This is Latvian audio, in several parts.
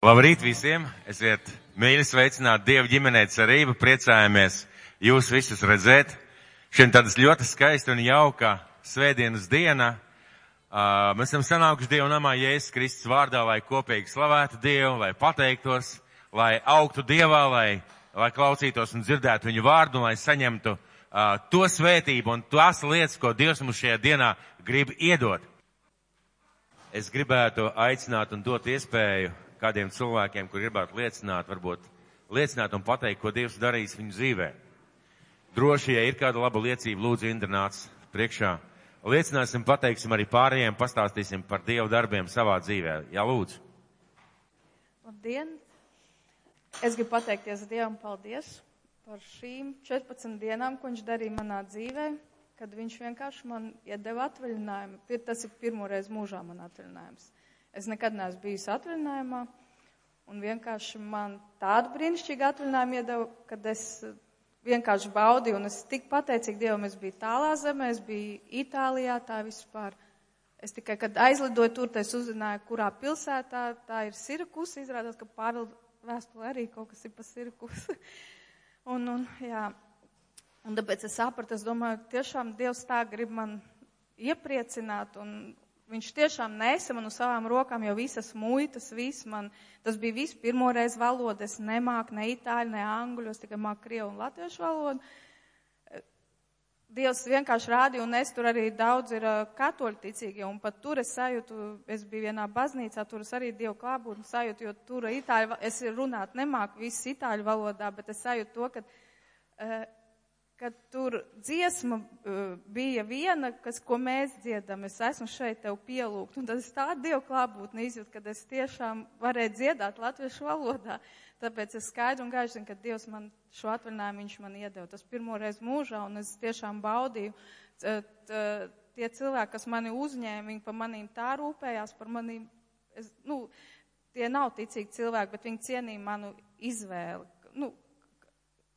Labrīt visiem! Esiet mīļi sveicināti Dieva ģimenē cerība, priecājamies jūs visus redzēt. Šodien tādas ļoti skaista un jauka svētdienas diena. Uh, mēs esam sanākuši Dieva namā Jēzus Kristus vārdā, lai kopīgi slavētu Dievu, lai pateiktos, lai augtu Dievā, lai, lai klausītos un dzirdētu viņu vārdu, un lai saņemtu uh, to svētību un tās lietas, ko Dievs mums šajā dienā grib iedot. Es gribētu aicināt un dot iespēju kādiem cilvēkiem, kur gribētu liecināt, varbūt liecināt un pateikt, ko Dievs darīs viņu dzīvē. Droši, ja ir kāda laba liecība, lūdzu, Indra nāc priekšā. Liecināsim, pateiksim arī pārējiem, pastāstīsim par Dievu darbiem savā dzīvē. Jā, lūdzu. Labdien! Es gribu pateikties Dievam paldies par šīm 14 dienām, ko viņš darīja manā dzīvē, kad viņš vienkārši man iedeva atvaļinājumu. Tas ir pirmoreiz mūžā man atvaļinājums. Es nekad neesmu bijis atvaļinājumā, un vienkārši man tādu brīnišķīgu atvaļinājumu iedeva, kad es vienkārši baudīju, un es tik pateicīgi Dievam, es biju tālā zemē, es biju Itālijā, tā vispār. Es tikai, kad aizlidoju tur, es uzzināju, kurā pilsētā tā ir Sirakus, izrādās, ka Pāvila vēstule arī kaut kas ir pa Sirakus. un, un, jā. Un tāpēc es sapratu, es domāju, tiešām Dievs tā grib man iepriecināt un, Viņš tiešām nesa man uz savām rokām jau visas muitas, viss man, tas bija viss pirmoreiz valoda, es nemāku ne itāļu, ne angļu, es tikai māku krievu un latviešu valodu. Dievs vienkārši rādīja, un es tur arī daudz ir katoļu ticīgi, un pat tur es sajūtu, es biju vienā baznīcā, tur es arī Dievu klābūtni sajūtu, jo tur itāļu, es runāt nemāku viss itāļu valodā, bet es sajūtu to, ka uh, ka tur dziesma uh, bija viena, kas, ko mēs dziedam. Es esmu šeit tev pielūgt. Un tad es tādu dievu klātbūtni izjūtu, kad es tiešām varēju dziedāt latviešu valodā. Tāpēc es skaidru un gaišu zinu, ka Dievs man šo atvaļinājumu viņš man iedeva. Tas pirmoreiz mūžā, un es tiešām baudīju. T, tie cilvēki, kas mani uzņēma, viņi par manīm tā rūpējās, par manīm, es, nu, tie nav ticīgi cilvēki, bet viņi cienīja manu izvēli. Nu,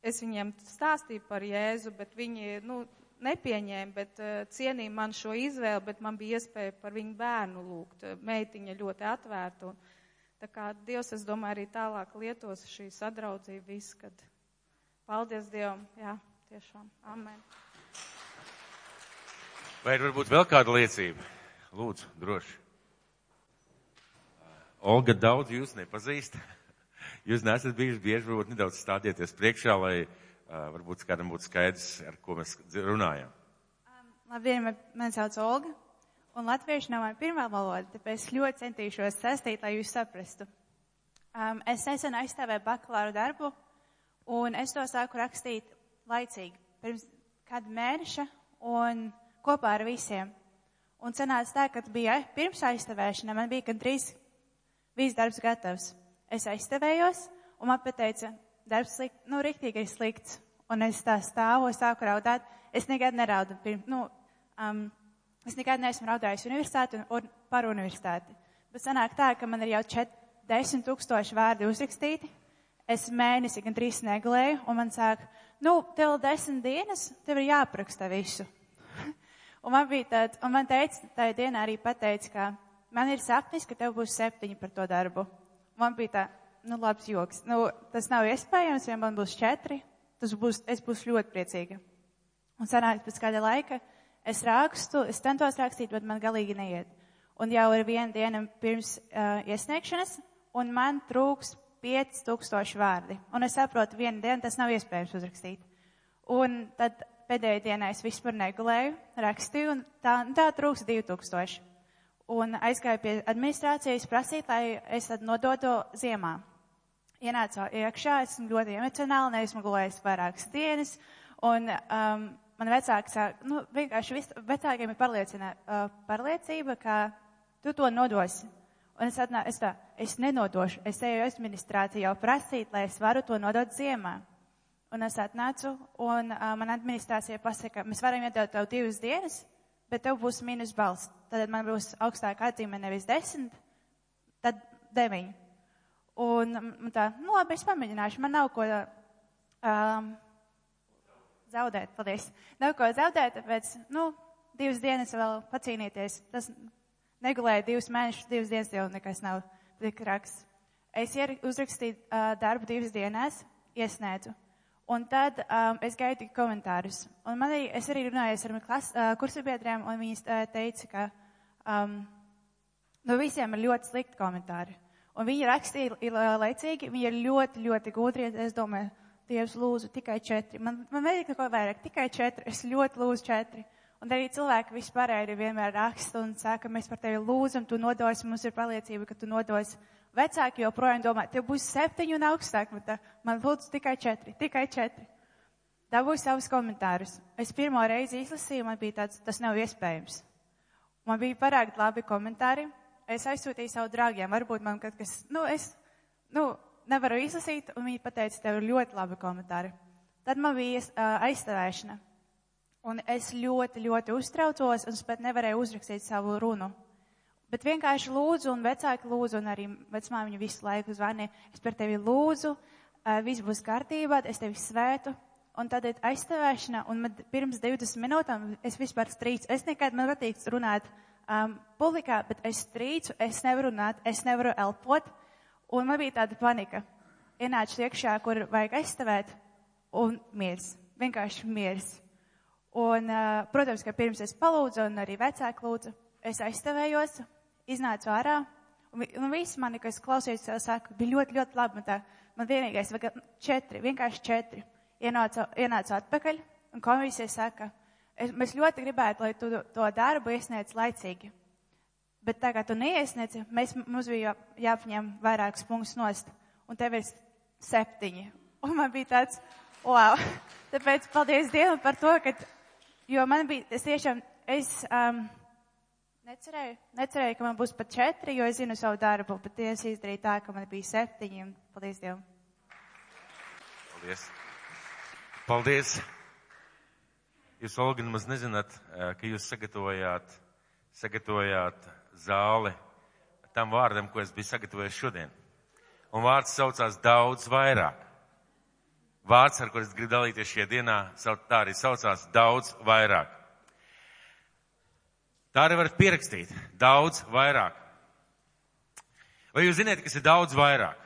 es viņiem stāstīju par Jēzu, bet viņi, nu, nepieņēma, bet uh, cienīja man šo izvēli, bet man bija iespēja par viņu bērnu lūgt. Meitiņa ļoti atvērta. Un, tā kā Dievs, es domāju, arī tālāk lietos šī sadraudzība viss, kad paldies Dievam. Jā, tiešām. Amen. Vai ir varbūt vēl kāda liecība? Lūdzu, droši. Olga daudz jūs nepazīst. Jūs nesat bijuši bieži, varbūt nedaudz stādieties priekšā, lai uh, varbūt kādam būtu skaidrs, ar ko mēs runājam. Um, labdien, man sauc Olga, un latviešu nav mana pirmā valoda, tāpēc ļoti centīšos sastīt, lai jūs saprastu. Um, es nesen aizstāvēju bakalaura darbu, un es to sāku rakstīt laicīgi, pirms kāda mēneša, un kopā ar visiem. Un sanāca tā, ka bija pirms aizstāvēšana, man bija gandrīz viss darbs gatavs es aizstevējos, un man pateica, darbs slikt, nu, riktīgi ir slikts. Un es tā stāvu, es sāku raudāt. Es nekad neraudu pirms, nu, um, es nekad neesmu raudājis universitāti un, un par universitāti. Bet sanāk tā, ka man ir jau 10 tūkstoši vārdi uzrakstīti. Es mēnesi gan trīs neglēju, un man sāk, nu, tev desmit dienas, tev ir jāapraksta visu. un man bija tāds, un man teica, tajā dienā arī pateica, ka man ir sapnis, ka tev būs septiņi par to darbu man bija tā, nu, labs joks. Nu, tas nav iespējams, ja man būs četri, tas būs, es būšu ļoti priecīga. Un sanāk, pēc kāda laika es rakstu, es centos rakstīt, bet man galīgi neiet. Un jau ir viena diena pirms uh, iesniegšanas, un man trūks 5000 vārdi. Un es saprotu, vienu dienu tas nav iespējams uzrakstīt. Un tad pēdējā dienā es vispār negulēju, rakstīju, un tā, tā trūks 2000 un aizgāju pie administrācijas prasīt, lai es tad nodotu ziemā. Ienācu iekšā, esmu ļoti emocionāli, neesmu gulējis vairākas dienas, un um, man vecāki sāk, nu, vienkārši vis, vecākiem ir uh, pārliecība, ka tu to nodosi. Un es, atnā, es tā, es nenodošu, es eju administrāciju jau prasīt, lai es varu to nodot ziemā. Un es atnācu, un uh, man administrācija pasaka, mēs varam iedot tev divas dienas, bet tev būs mīnus balss. Tad man būs augstāka atzīme nevis desmit, tad deviņi. Un tā, nu labi, es pamēģināšu. Man nav ko um, zaudēt, paldies. Nav ko zaudēt, tāpēc, nu, divas dienas vēl pacīnīties. Tas negulēja divus mēnešus, divas dienas jau nekas nav tik raksts. Es uzrakstīju uh, darbu divas dienās, iesniedzu. Un tad um, es gaidu komentārus. Un man arī, es arī runāju ar klas, uh, kursabiedriem, un viņas uh, teica, ka um, no visiem ir ļoti slikti komentāri. Un viņi rakstīja laicīgi, viņi ir ļoti, ļoti gudri. Es domāju, Dievs lūdzu tikai četri. Man, man vajag neko vairāk, tikai četri. Es ļoti lūdzu četri. Un arī cilvēki vispārēji vienmēr raksta un saka, mēs par tevi lūdzam, tu nodos, mums ir pārliecība, ka tu nodos. Vecāki joprojām domā, tev būs septiņi un augstāk, bet tā, man lūdzu tikai četri, tikai četri. Dabūju savus komentārus. Es pirmo reizi izlasīju, man bija tāds, tas nav iespējams. Man bija parāk labi komentāri. Es aizsūtīju savu draugiem, varbūt man kaut kas, nu, es, nu, nevaru izlasīt, un viņi pateica, tev ir ļoti labi komentāri. Tad man bija uh, aizstāvēšana. Un es ļoti, ļoti uztraucos, un es pat nevarēju uzrakstīt savu runu. Bet vienkārši lūdzu, un vecāki lūdzu, un arī vecmāmiņa visu laiku zvanīja, es par tevi lūdzu, viss būs kārtībā, es tevi svētu. Un tad ir aizstāvēšana, un man pirms 20 minūtēm es vispār strīcu. Es nekad man patīk runāt um, publikā, bet es strīcu, es nevaru runāt, es nevaru elpot. Un man bija tāda panika. Ienācu iekšā, kur vajag aizstāvēt, un miers. Vienkārši miers. Un, uh, protams, ka pirms es palūdzu, un arī vecāki lūdzu, es aizstāvējos, iznācu ārā. Un, un visi mani, kas klausījās, saka, bija ļoti, ļoti labi. Man, tā, man vienīgais, vajag četri, vienkārši četri. Ienācu, ienācu atpakaļ, un komisija saka, es, mēs ļoti gribētu, lai tu to darbu iesniedz laicīgi. Bet tā kā tu neiesniedzi, mēs, mums bija jā- jāpaņem vairākus punktus nost, un tev ir septiņi. Un man bija tāds, wow. Tāpēc paldies Dievam par to, ka, jo man bija, es tiešām, es um, necerēju, necerēju, ka man būs pat četri, jo es zinu savu darbu, bet es izdarīju tā, ka man bija septiņi, paldies Dievam. Paldies. Paldies. Jūs, Olga, nemaz nezināt, eh, ka jūs sagatavojāt, sagatavojāt zāli tam vārdam, ko es biju sagatavojis šodien. Un vārds saucās daudz vairāk. Vārds, ar kur es gribu dalīties šajā dienā, tā arī saucās daudz vairāk. Tā arī varat pierakstīt. Daudz vairāk. Vai jūs zināt, kas ir daudz vairāk?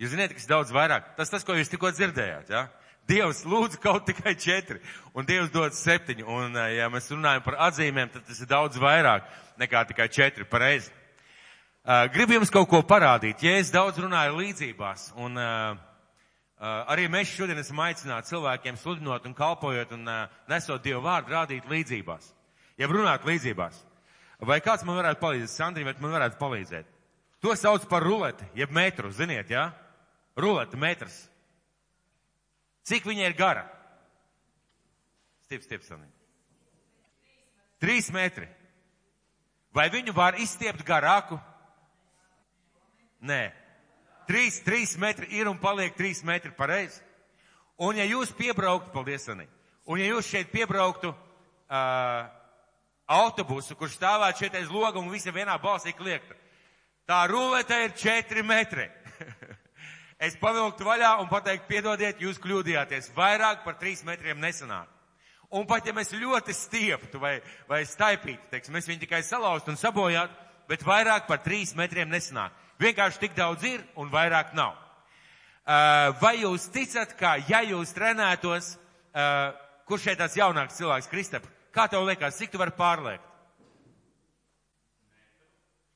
Jūs zināt, kas ir daudz vairāk. Tas tas, ko jūs tikko dzirdējāt, ja? Dievs lūdz kaut tikai četri, un Dievs dod septiņi. Un, eh, ja mēs runājam par atzīmēm, tad tas ir daudz vairāk nekā tikai četri pareizi. Uh, gribu jums kaut ko parādīt. Ja es daudz runāju līdzībās, un uh, uh, arī mēs šodien esam aicināti cilvēkiem sludinot un kalpojot un uh, nesot Dievu vārdu rādīt līdzībās. Ja runāt līdzībās. Vai kāds man varētu palīdzēt? Sandri, vai man varētu palīdzēt? To sauc par ruleti, jeb metru, ziniet, jā? Ja? Ruleti, metrs. Cik viņa ir gara? Stip, stip, Sandri. Trīs metri. Vai viņu var izstiept garāku? Nē. Trīs, trīs metri ir un paliek trīs metri pareizi. Un ja jūs piebrauktu, paldies, Sanī, un ja jūs šeit piebrauktu uh, autobusu, kurš stāvētu šeit aiz loga un visi vienā balsī kliegtu, tā rulete ir četri metri. es pavilktu vaļā un pateiktu, piedodiet, jūs kļūdījāties, vairāk par trīs metriem nesanāk. Un pat ja mēs ļoti stieptu vai, vai staipītu, teiksim, mēs viņu tikai salauztu un sabojātu, bet vairāk par trīs metriem nesanāk. Vienkārši tik daudz ir un vairāk nav. Uh, vai jūs ticat, ka ja jūs trenētos, uh, kurš šeit tāds jaunāks cilvēks, Kristap, kā tev liekas, cik tu vari pārliekt?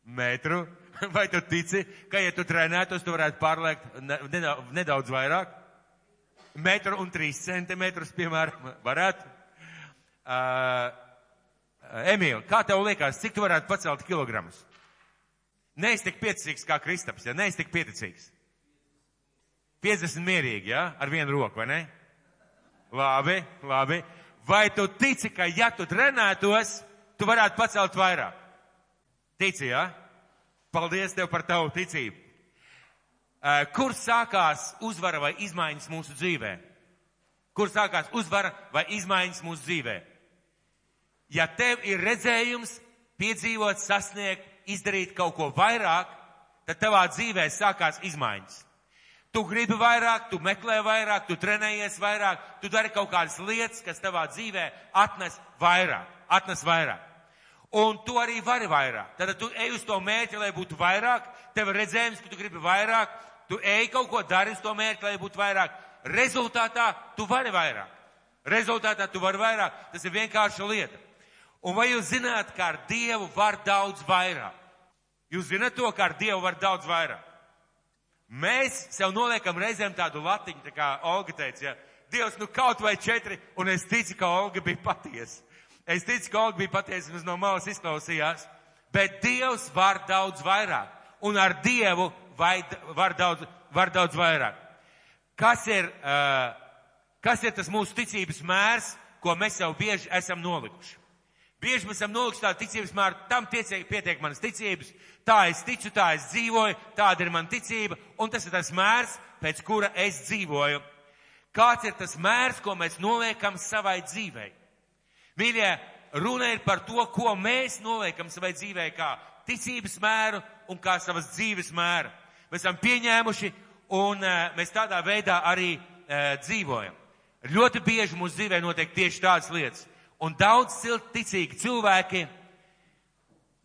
Metru. Vai tu tici, ka ja tu trenētos, tu varētu pārliekt ne- nedaudz, nedaudz vairāk? Metru un trīs centimetrus, piemēram, varētu? Uh, Emīl, kā tev liekas, cik tu varētu pacelt kilogramus? Neesi tik pieticīgs kā Kristaps, ja neesi tik pieticīgs. 50 mierīgi, ja? Ar vienu roku, vai ne? Labi, labi. Vai tu tici, ka ja tu trenētos, tu varētu pacelt vairāk? Tici, ja? Paldies tev par tavu ticību. Kur sākās uzvara vai izmaiņas mūsu dzīvē? Kur sākās uzvara vai izmaiņas mūsu dzīvē? Ja tev ir redzējums, piedzīvot, sasniegt, izdarīt kaut ko vairāk, tad tavā dzīvē sākās izmaiņas. Tu gribi vairāk, tu meklē vairāk, tu trenējies vairāk, tu dari kaut kādas lietas, kas tavā dzīvē atnes vairāk, atnes vairāk. Un tu arī vari vairāk. Tad tu ej uz to mērķi, lai būtu vairāk. Tev ir redzējums, ka tu gribi vairāk. Tu ej kaut ko dari uz to mērķi, lai būtu vairāk. Rezultātā tu vari vairāk. Rezultātā tu vari vairāk. Tas ir vienkārša lieta. Un vai jūs zināt, ka ar Dievu var daudz vairāk? Jūs zināt to, ka ar Dievu var daudz vairāk. Mēs sev noliekam reizēm tādu latiņu, tā kā Olga teica, ja, Dievs, nu kaut vai četri, un es ticu, ka Olga bija patiesa. Es ticu, ka Olga bija patiesa, un no malas izklausījās. Bet Dievs var daudz vairāk. Un ar Dievu vai, var, daudz, var daudz vairāk. Kas ir, uh, kas ir tas mūsu ticības mērs, ko mēs jau bieži esam nolikuši? Bieži mēs esam nolikuši tādu ticības mēru, tam tieciek, pietiek manas ticības, tā es ticu, tā es dzīvoju, tāda ir mana ticība, un tas ir tas mērs, pēc kura es dzīvoju. Kāds ir tas mērs, ko mēs noliekam savai dzīvei? Mīļie, runa ir par to, ko mēs noliekam savai dzīvei kā ticības mēru un kā savas dzīves mēru. Mēs esam pieņēmuši un uh, mēs tādā veidā arī uh, dzīvojam. Ļoti bieži mūsu dzīvē notiek tieši tādas lietas. Un daudz ticīgi cilvēki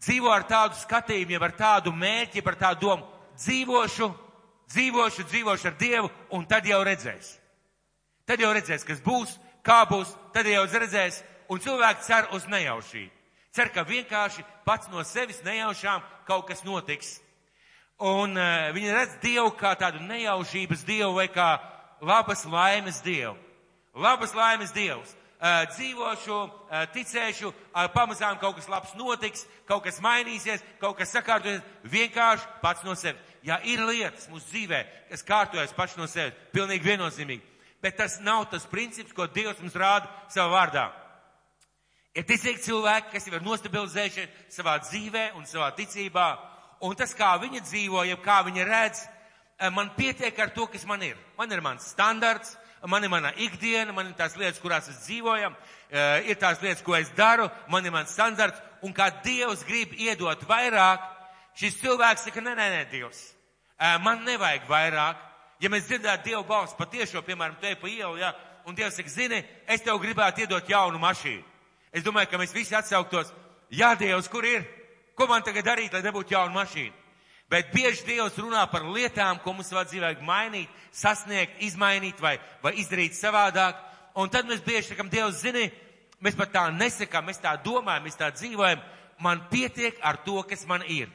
dzīvo ar tādu skatījumu, jau ar tādu mērķi, par tādu domu. Dzīvošu, dzīvošu, dzīvošu ar Dievu, un tad jau redzēs. Tad jau redzēs, kas būs, kā būs, tad jau redzēs, un cilvēki cer uz nejaušību. Cer, ka vienkārši pats no sevis nejaušām kaut kas notiks. Un uh, viņi redz Dievu kā tādu nejaušības Dievu vai kā labas laimes Dievu. Labas laimes Dievs. Dzīvošu, ticēšu, pamazām kaut kas labs notiks, kaut kas mainīsies, kaut kas sakārtosies, vienkārši pats no sevis. Ja ir lietas mūsu dzīvē, kas kārtojas pats no sevis, pilnīgi viennozīmīgi, bet tas nav tas princips, ko Dievs mums rāda savā vārdā. Ir ticīgi cilvēki, kas jau ir nostabilizējuši savā dzīvē un savā ticībā, un tas, kā viņi dzīvo, jeb kā viņi redz, man pietiek ar to, kas man ir. Man ir mans standarts, man ir mana ikdiena, man ir tās lietas, kurās es dzīvojam, ir tās lietas, ko es daru, man ir mans standarts, un kā Dievs grib iedot vairāk, šis cilvēks saka, nē, nē, nē, Dievs, man nevajag vairāk. Ja mēs dzirdētu Dievu balsi patiešo, piemēram, te pa ielu, ja, un Dievs saka, zini, es tev gribētu iedot jaunu mašīnu. Es domāju, ka mēs visi atsauktos, jā, Dievs, kur ir? Ko man tagad darīt, lai nebūtu jauna mašīna? Bet bieži Dievs runā par lietām, ko mums vajag dzīvē mainīt, sasniegt, izmainīt vai, vai izdarīt savādāk. Un tad mēs bieži sakam, Dievs, zini, mēs pat tā nesakām, mēs tā domājam, mēs tā dzīvojam. Man pietiek ar to, kas man ir.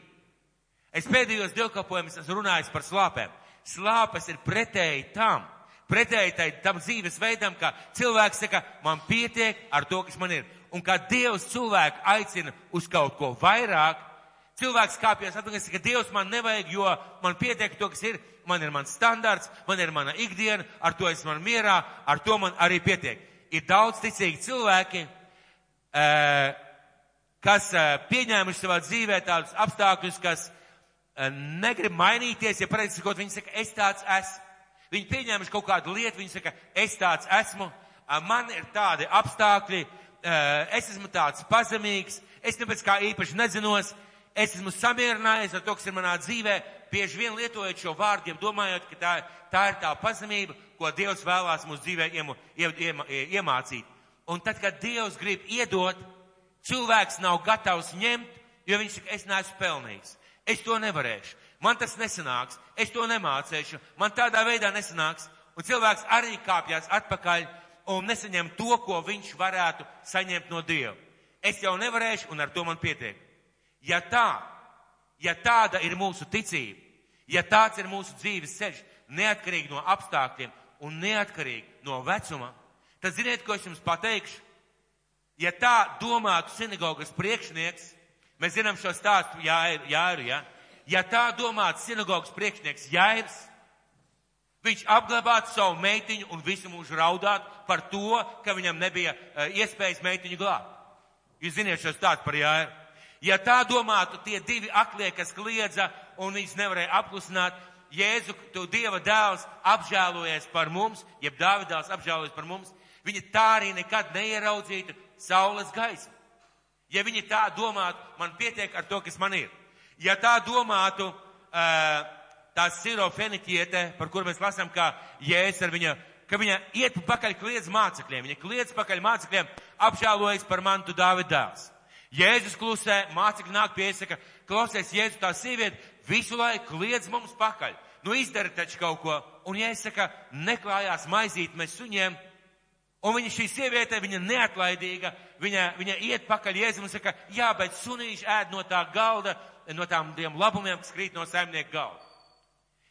Es pēdējos dievkalpojumus esmu runājis par slāpēm. Slāpes ir pretēji tam, pretēji tai, tam dzīves veidam, ka cilvēks saka, man pietiek ar to, kas man ir un kā Dievs cilvēku aicina uz kaut ko vairāk, cilvēks kāpjas atpakaļ, ka Dievs man nevajag, jo man pietiek to, kas ir, man ir mans standarts, man ir mana ikdiena, ar to es man mierā, ar to man arī pietiek. Ir daudz ticīgi cilvēki, kas pieņēmuši savā dzīvē tādus apstākļus, kas negrib mainīties, ja pareizi sakot, viņi saka, es tāds esmu. Viņi pieņēmuši kaut kādu lietu, viņi saka, es tāds esmu, man ir tādi apstākļi, es esmu tāds pazemīgs, es nepēc kā īpaši nezinos, es esmu samierinājies ar to, kas ir manā dzīvē, bieži vien lietojot šo vārdiem, domājot, ka tā, tā ir tā pazemība, ko Dievs vēlās mūsu dzīvē iemu, iema, iemācīt. Un tad, kad Dievs grib iedot, cilvēks nav gatavs ņemt, jo viņš saka, es neesmu pelnījis. Es to nevarēšu. Man tas nesanāks. Es to nemācēšu. Man tādā veidā nesanāks. Un cilvēks arī kāpjas atpakaļ un nesaņem to, ko viņš varētu saņemt no Dieva. Es jau nevarēšu, un ar to man pietiek. Ja tā, ja tāda ir mūsu ticība, ja tāds ir mūsu dzīves ceļš, neatkarīgi no apstākļiem un neatkarīgi no vecuma, tad ziniet, ko es jums pateikšu? Ja tā domātu sinagogas priekšnieks, mēs zinām šo stāstu, Jāiru, Jāiru, ja? Ja tā domātu sinagogas priekšnieks Jāirs, Viņš apglabātu savu meitiņu un visu mūžu raudātu par to, ka viņam nebija uh, iespējas meitiņu glābt. Jūs ziniet šo stāstu par Jāiru. Ja tā domātu tie divi aklie, kas kliedza un viņus nevarēja apklusināt, Jēzu, tu Dieva dēls, apžēlojies par mums, jeb Dāvidāls apžēlojies par mums, viņi tā arī nekad neieraudzītu saules gaismu. Ja viņi tā domātu, man pietiek ar to, kas man ir. Ja tā domātu, tā sirofeniķiete, par kur mēs lasām, kā jēs ar viņa, ka viņa iet pakaļ kliedz mācekļiem, viņa kliedz pakaļ mācekļiem, apžēlojas par mantu Dāvidāls. Jēzus klusē, mācekļi nāk pie iesaka, klausies, Jēzus tā sieviete visu laiku kliedz mums pakaļ. Nu izdara taču kaut ko. Un Jēzus saka, neklājās maizīt mēs suņiem. Un viņa šī sieviete, viņa neatlaidīga, viņa, viņa iet pakaļ Jēzum un saka, jā, bet sunīši ēd no tā galda, no tām tiem labumiem, kas krīt no saimnieka galda.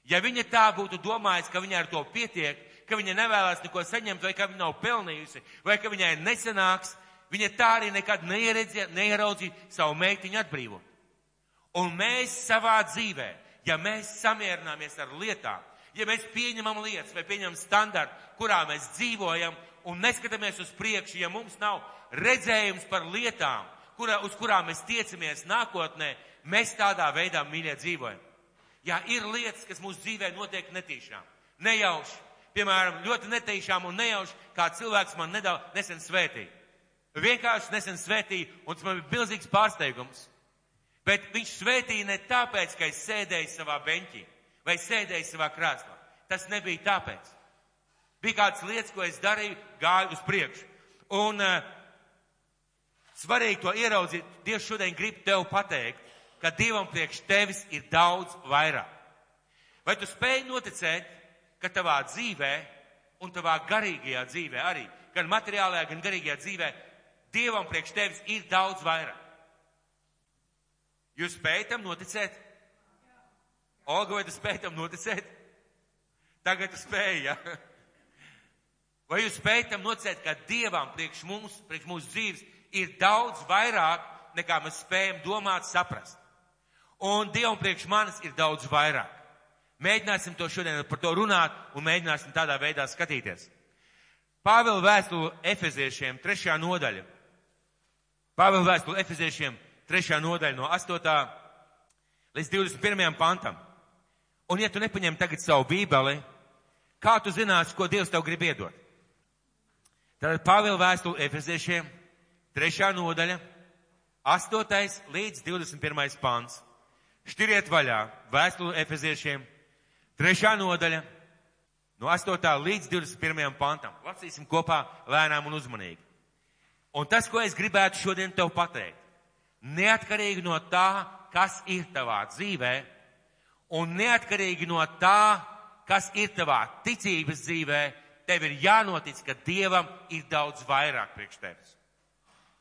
Ja viņa tā būtu domājusi, ka viņa ar to pietiek, ka viņa nevēlas neko saņemt, vai ka viņa nav pelnījusi, vai ka viņai nesanāks, viņa tā arī nekad neieraudzīja savu meitiņu atbrīvot. Un mēs savā dzīvē, ja mēs samierināmies ar lietām, ja mēs pieņemam lietas vai pieņemam standartu, kurā mēs dzīvojam un neskatāmies uz priekšu, ja mums nav redzējums par lietām, kurā, uz kurām mēs tiecamies nākotnē, mēs tādā veidā mīļā dzīvojam. Jā, ir lietas, kas mūsu dzīvē notiek netīšām, nejauši. Piemēram, ļoti netīšām un nejauši, kā cilvēks man nedaudz nesen svētīja. Vienkārši nesen svētīja, un tas man bija milzīgs pārsteigums. Bet viņš svētīja ne tāpēc, ka es sēdēju savā beņķī vai sēdēju savā krēslā. Tas nebija tāpēc. Bija kādas lietas, ko es darīju, gāju uz priekšu. Un uh, svarīgi to ieraudzīt. Dievs šodien grib tev pateikt, ka Dievam priekš tevis ir daudz vairāk. Vai tu spēj noticēt, ka tavā dzīvē un tavā garīgajā dzīvē arī, gan materiālajā, gan garīgajā dzīvē, Dievam priekš tevis ir daudz vairāk? Jūs spējat tam noticēt? Olga, vai tu spēj tam noticēt? Tagad tu spēj, ja? Vai jūs spējat tam noticēt, ka Dievam priekš mums, priekš mūsu dzīves ir daudz vairāk, nekā mēs spējam domāt, saprast? Un Dievam priekš manis ir daudz vairāk. Mēģināsim to šodien par to runāt un mēģināsim tādā veidā skatīties. Pāvila vēstule Efeziešiem, trešā nodaļa. Pāvila vēstule Efeziešiem, trešā nodaļa no 8. līdz 21. pantam. Un ja tu nepaņem tagad savu bībeli, kā tu zināsi, ko Dievs tev grib iedot? Tad Pāvila vēstule Efeziešiem, trešā nodaļa, 8. līdz 21. pants. Šķiriet vaļā vēstuli efeziešiem, trešā nodaļa, no 8. līdz 21. pantam. Lasīsim kopā lēnām un uzmanīgi. Un tas, ko es gribētu šodien tev pateikt, neatkarīgi no tā, kas ir tavā dzīvē, un neatkarīgi no tā, kas ir tavā ticības dzīvē, tev ir jānotic, ka Dievam ir daudz vairāk priekš tevis.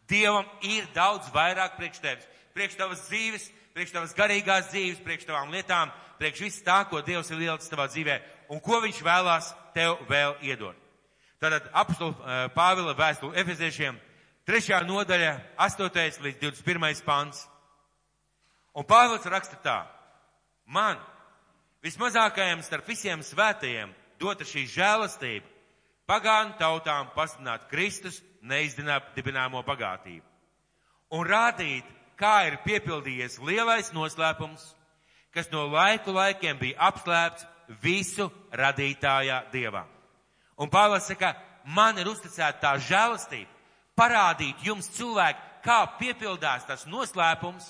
Dievam ir daudz vairāk priekš tevis, priekš tavas dzīves, priekš tavas garīgās dzīves, priekš tavām lietām, priekš viss tā, ko Dievs ir ielicis tavā dzīvē un ko viņš vēlās tev vēl iedot. Tātad apstulu eh, Pāvila vēstuli Efeziešiem, trešā nodaļa, 8. līdz 21. pants. Un Pāvils raksta tā. Man, vismazākajam starp visiem svētajiem, dota šī žēlastība, pagānu tautām pasludināt Kristus neizdibināmo bagātību un rādīt, kā ir piepildījies lielais noslēpums, kas no laiku laikiem bija apslēpts visu radītājā dievā. Un Pāvils saka, man ir uzticēta tā žēlastība, parādīt jums cilvēki, kā piepildās tas noslēpums,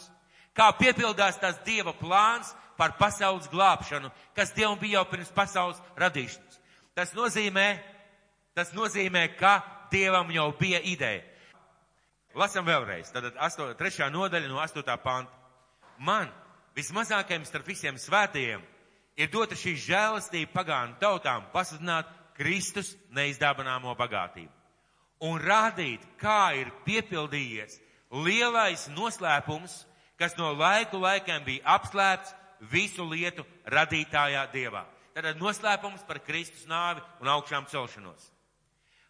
kā piepildās tas dieva plāns par pasaules glābšanu, kas dievam bija jau pirms pasaules radīšanas. Tas nozīmē, tas nozīmē, ka dievam jau bija ideja. Lasam vēlreiz. Tātad 8, 3. nodaļa no 8. panta. Man, vismazākajam starp visiem svētajiem, ir dota šī žēlastība pagānu tautām pasludināt Kristus neizdāvināmo bagātību. Un rādīt, kā ir piepildījies lielais noslēpums, kas no laiku laikiem bija apslēpts visu lietu radītājā Dievā. Tātad noslēpums par Kristus nāvi un augšām celšanos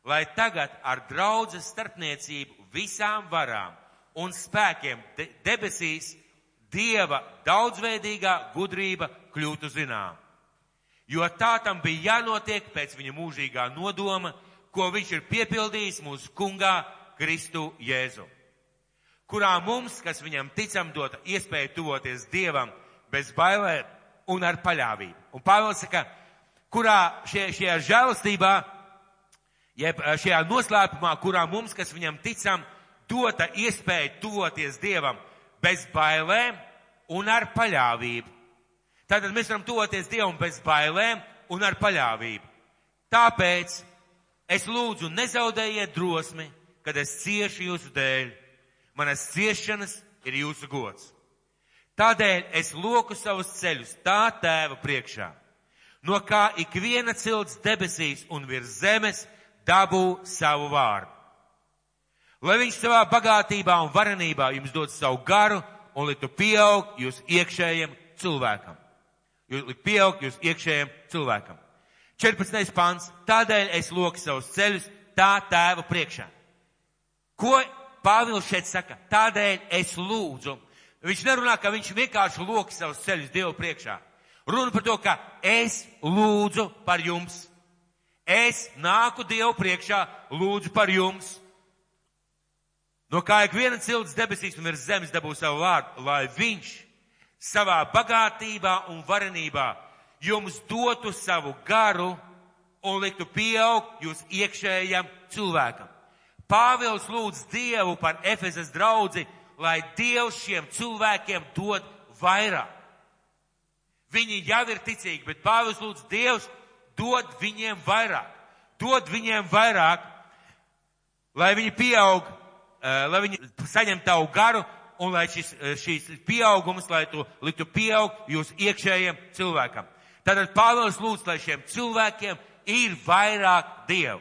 lai tagad ar draudzes starpniecību visām varām un spēkiem de debesīs Dieva daudzveidīgā gudrība kļūtu zinām. Jo tā tam bija jānotiek pēc viņa mūžīgā nodoma, ko viņš ir piepildījis mūsu kungā Kristu Jēzu, kurā mums, kas viņam ticam, dota iespēja tuvoties Dievam bez bailēm un ar paļāvību. Un Pāvils saka, kurā šie, šajā žēlastībā jeb eh, šajā noslēpumā, kurā mums, kas viņam ticam, dota iespēja tuvoties Dievam bez bailēm un ar paļāvību. Tātad mēs varam tuvoties Dievam bez bailēm un ar paļāvību. Tāpēc es lūdzu nezaudējiet drosmi, kad es ciešu jūsu dēļ. manas ciešanas ir jūsu gods. Tādēļ es loku savus ceļus tā tēva priekšā, no kā ikviena cilts debesīs un virs zemes dabū savu vārdu. Lai viņš savā bagātībā un varenībā jums dod savu garu un liktu pieaug jūs iekšējiem cilvēkam. Jūs likt pieaug jūs iekšējiem cilvēkam. 14. pants. Tādēļ es loku savus ceļus tā tēva priekšā. Ko Pāvils šeit saka? Tādēļ es lūdzu. Viņš nerunā, ka viņš vienkārši loka savus ceļus Dievu priekšā. Runa par to, ka es lūdzu par jums. Es nāku Dievu priekšā, lūdzu par jums. No kā ik viena cilts debesīs un virs zemes dabū savu vārdu, lai viņš savā bagātībā un varenībā jums dotu savu garu un liktu pieaugt jūs iekšējam cilvēkam. Pāvils lūdz Dievu par Efezes draudzi, lai Dievs šiem cilvēkiem dod vairāk. Viņi jau ir ticīgi, bet Pāvils lūdz Dievs dod viņiem vairāk. Dod viņiem vairāk, lai viņi pieaug, eh, lai viņi saņem tavu garu un lai šis, eh, šīs pieaugums, lai tu liktu pieaugt jūs iekšējiem cilvēkam. Tātad Pāvils lūdz, lai šiem cilvēkiem ir vairāk Dievu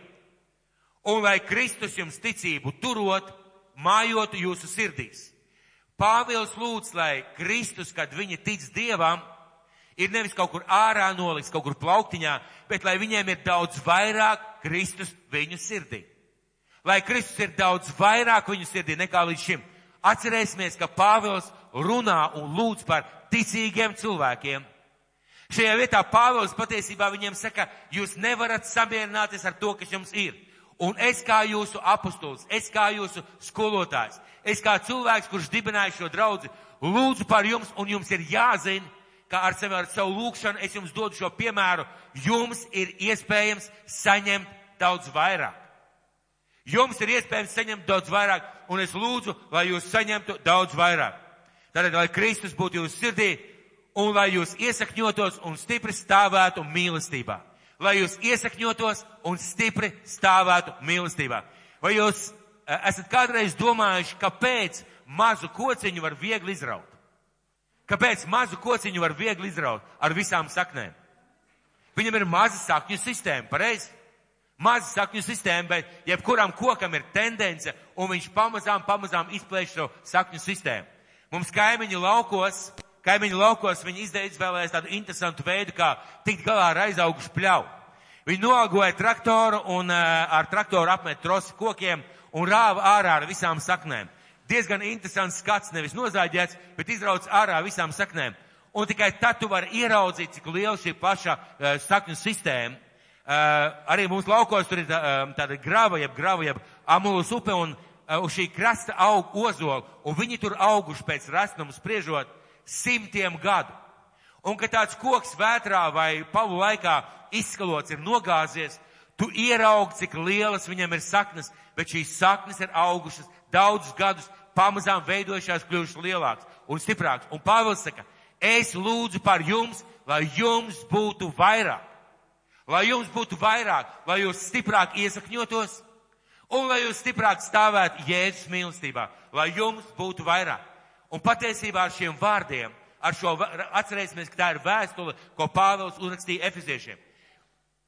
un lai Kristus jums ticību turot, mājotu jūsu sirdīs. Pāvils lūdz, lai Kristus, kad viņi tic Dievam, ir nevis kaut kur ārā noliks, kaut kur plauktiņā, bet lai viņiem ir daudz vairāk Kristus viņu sirdī. Lai Kristus ir daudz vairāk viņu sirdī nekā līdz šim. Atcerēsimies, ka Pāvils runā un lūdz par ticīgiem cilvēkiem. Šajā vietā Pāvils patiesībā viņiem saka, jūs nevarat samierināties ar to, kas jums ir. Un es kā jūsu apustulis, es kā jūsu skolotājs, es kā cilvēks, kurš dibināja šo draudzi, lūdzu par jums, un jums ir jāzina, ka ar, sevi, ar savu lūgšanu es jums dodu šo piemēru, jums ir iespējams saņemt daudz vairāk. Jums ir iespējams saņemt daudz vairāk, un es lūdzu, lai jūs saņemtu daudz vairāk. Tātad, lai Kristus būtu jūsu sirdī, un lai jūs iesakņotos un stipri stāvētu mīlestībā lai jūs iesakņotos un stipri stāvētu mīlestībā. Vai jūs e, esat kādreiz domājuši, kāpēc mazu kociņu var viegli izraut? Kāpēc mazu kociņu var viegli izraut ar visām saknēm? Viņam ir maza sakņu sistēma, pareizi? Maza sakņu sistēma, bet jebkuram kokam ir tendence, un viņš pamazām, pamazām izplēš šo sakņu sistēmu. Mums kaimiņu laukos kaimiņu laukos viņi izvēlējās tādu interesantu veidu, kā tikt galā ar aizaugušu pļauju. Viņi noalgoja traktoru un uh, ar traktoru apmet trosi kokiem un rāva ārā ar visām saknēm. Diezgan interesants skats, nevis nozāģēts, bet izrauc ārā visām saknēm. Un tikai tad tu vari ieraudzīt, cik liela šī paša uh, sakņu sistēma. Uh, arī mūsu laukos tur ir tā, tāda grava, jeb grava, jeb amulus upe, un uz šī krasta aug ozoli, un viņi tur auguši pēc rasnuma spriežot simtiem gadu. Un, kad tāds koks vētrā vai pavu laikā izskalots ir nogāzies, tu ieraugi, cik lielas viņam ir saknes, bet šīs saknes ir augušas daudzus gadus, pamazām veidojušās, kļuvušas lielākas un stiprākas. Un Pāvils saka, es lūdzu par jums, lai jums būtu vairāk. Lai jums būtu vairāk, lai jūs stiprāk iesakņotos un lai jūs stiprāk stāvētu Jēzus mīlestībā, lai jums būtu vairāk. Un patiesībā ar šiem vārdiem, ar šo, atcerēsimies, ka tā ir vēstule, ko Pāvils uzrakstīja Efeziešiem.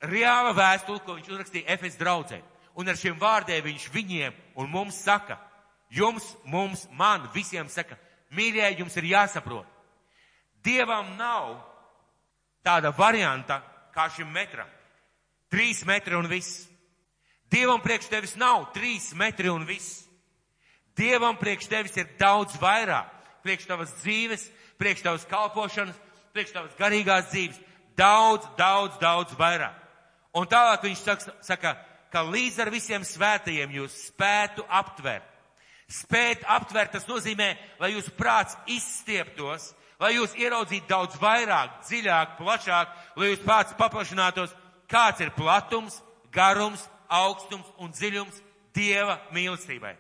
Reāla vēstule, ko viņš uzrakstīja Efes draudzē. Un ar šiem vārdiem viņš viņiem un mums saka, jums, mums, man, visiem saka, mīļie, jums ir jāsaprot. Dievam nav tāda varianta kā šim metram. Trīs metri un viss. Dievam priekš tevis nav trīs metri un viss. Dievam priekš tevis ir daudz vairāk. Priekš tavas dzīves, priekš tavas kalpošanas, priekš tavas garīgās dzīves. Daudz, daudz, daudz vairāk. Un tālāk viņš saka, saka, ka līdz ar visiem svētajiem jūs spētu aptvert. Spēt aptvert, tas nozīmē, lai jūsu prāts izstieptos, lai jūs ieraudzītu daudz vairāk, dziļāk, plašāk, lai jūs prāts paplašinātos, kāds ir platums, garums, augstums un dziļums Dieva mīlestībai.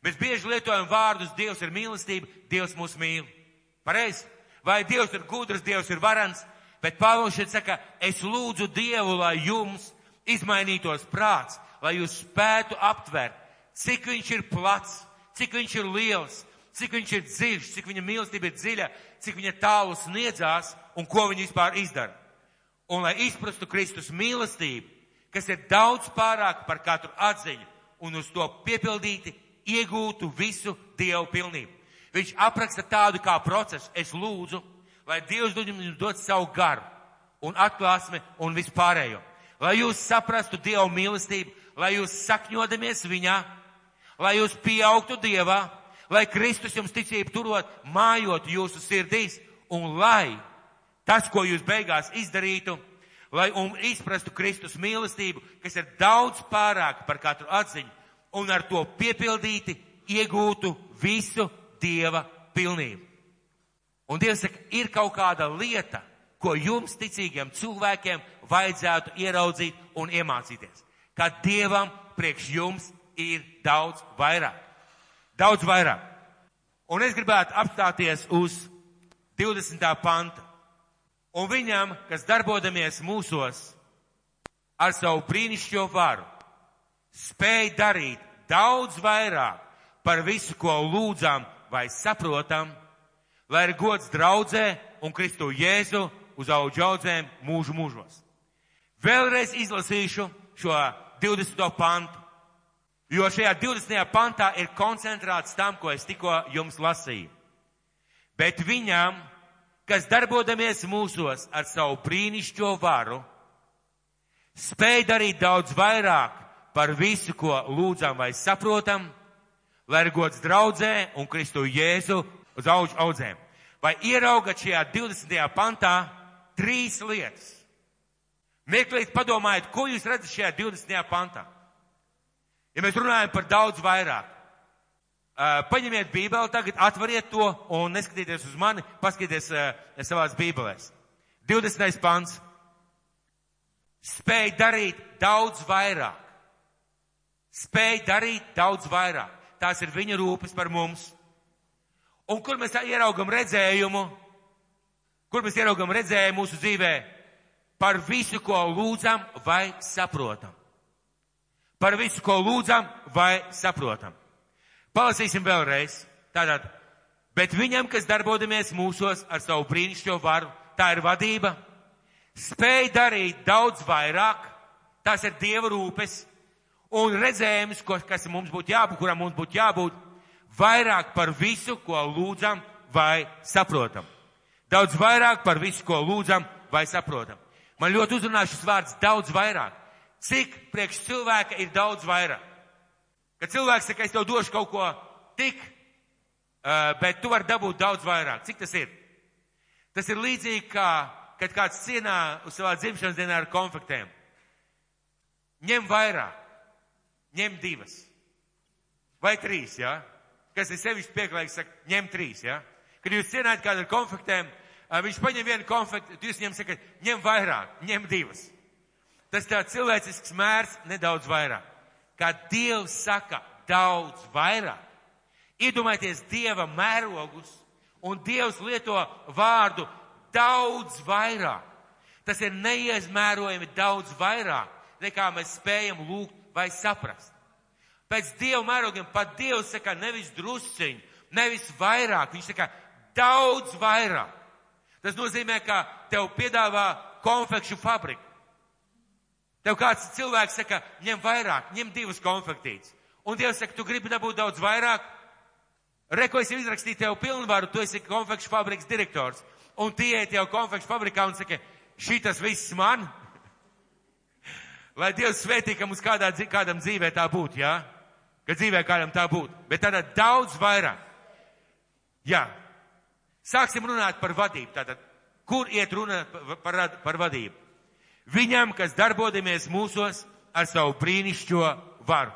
Mēs bieži lietojam vārdus, Dievs ir mīlestība, Dievs mūs mīl. Pareizi? Vai Dievs ir gudrs, Dievs ir varans? Bet Pāvils šeit saka, es lūdzu Dievu, lai jums izmainītos prāts, lai jūs spētu aptvert, cik viņš ir plats, cik viņš ir liels, cik viņš ir dziļš, cik viņa mīlestība ir dziļa, cik viņa tālu sniedzās un ko viņa vispār izdara. Un lai izprastu Kristus mīlestību, kas ir daudz pārāk par katru atziņu un uz to piepildīti, iegūtu visu Dievu pilnību. Viņš apraksta tādu kā procesu. Es lūdzu, lai Dievs jums dod savu garu un atklāsmi un vispārējo. Lai jūs saprastu Dievu mīlestību, lai jūs sakņodamies viņā, lai jūs pieaugtu Dievā, lai Kristus jums ticību turot, mājot jūsu sirdīs, un lai tas, ko jūs beigās izdarītu, lai un izprastu Kristus mīlestību, kas ir daudz pārāk par katru atziņu, un ar to piepildīti iegūtu visu Dieva pilnību. Un Dievs saka, ir kaut kāda lieta, ko jums ticīgiem cilvēkiem vajadzētu ieraudzīt un iemācīties. Ka Dievam priekš jums ir daudz vairāk. Daudz vairāk. Un es gribētu apstāties uz 20. panta. Un viņam, kas darbodamies mūsos ar savu brīnišķo varu, spēj darīt daudz vairāk par visu, ko lūdzām vai saprotam, lai ir gods draudzē un Kristu Jēzu uz audzēm mūžu mūžos. Vēlreiz izlasīšu šo 20. pantu, jo šajā 20. pantā ir koncentrēts tam, ko es tikko jums lasīju. Bet viņam, kas darbodamies mūsos ar savu brīnišķo varu, spēj darīt daudz vairāk par visu, ko lūdzam vai saprotam, lai ir gods draudzē un Kristu Jēzu uz auģu audzēm. Vai ieraugat šajā 20. pantā trīs lietas? Meklēt, padomājiet, ko jūs redzat šajā 20. pantā. Ja mēs runājam par daudz vairāk, uh, paņemiet bībeli tagad, atveriet to un neskatieties uz mani, paskatieties uh, savās bībelēs. 20. pants. Spēj darīt daudz vairāk. Spēj darīt daudz vairāk tās ir viņa rūpes par mums. Un kur mēs ieraugam redzējumu, kur mēs ieraugam redzējumu mūsu dzīvē par visu, ko lūdzam vai saprotam. Par visu, ko lūdzam vai saprotam. Palasīsim vēlreiz. Tātad, bet viņam, kas darbodamies mūsos ar savu brīnišķo varu, tā ir vadība, spēj darīt daudz vairāk, tās ir Dieva rūpes, un redzējums, kas mums būtu jābūt, kuram mums būtu jābūt, vairāk par visu, ko lūdzam vai saprotam. Daudz vairāk par visu, ko lūdzam vai saprotam. Man ļoti uzrunā šis vārds daudz vairāk. Cik priekš cilvēka ir daudz vairāk? Kad cilvēks saka, es tev došu kaut ko tik, uh, bet tu vari dabūt daudz vairāk. Cik tas ir? Tas ir līdzīgi kā, kad kāds cienā uz savā dzimšanas dienā ar konfektēm. Ņem vairāk ņem divas. Vai trīs, jā? Ja? Kas ir sevišķi pieklājīgs, saka, ņem trīs, jā? Ja? Kad jūs cienājat kādu ar konfektēm, viņš paņem vienu konfektu, jūs viņam sakat, ņem vairāk, ņem divas. Tas tā cilvēcisks mērs nedaudz vairāk. Kā Dievs saka, daudz vairāk. Iedomājieties Dieva mērogus, un Dievs lieto vārdu daudz vairāk. Tas ir neizmērojami daudz vairāk, nekā mēs spējam lūgt vai saprast. Pēc Dieva mērogiem pat Dievs saka nevis drusciņ, nevis vairāk, viņš saka daudz vairāk. Tas nozīmē, ka tev piedāvā konfekšu fabriku. Tev kāds cilvēks saka, ņem vairāk, ņem divas konfektītes. Un Dievs saka, tu gribi dabūt daudz vairāk. Reko es izrakstīju tev pilnvaru, tu esi konfekšu fabrikas direktors. Un tie iet jau konfekšu fabrikā un saka, šī tas viss man, Lai Dievs svētī, ka mums kādā, kādam dzīvē tā būtu, jā? Ka dzīvē kādam tā būtu. Bet tādā daudz vairāk. Jā. Sāksim runāt par vadību. Tātad, kur iet runa par, par, par vadību? Viņam, kas darbodamies mūsos ar savu brīnišķo varu.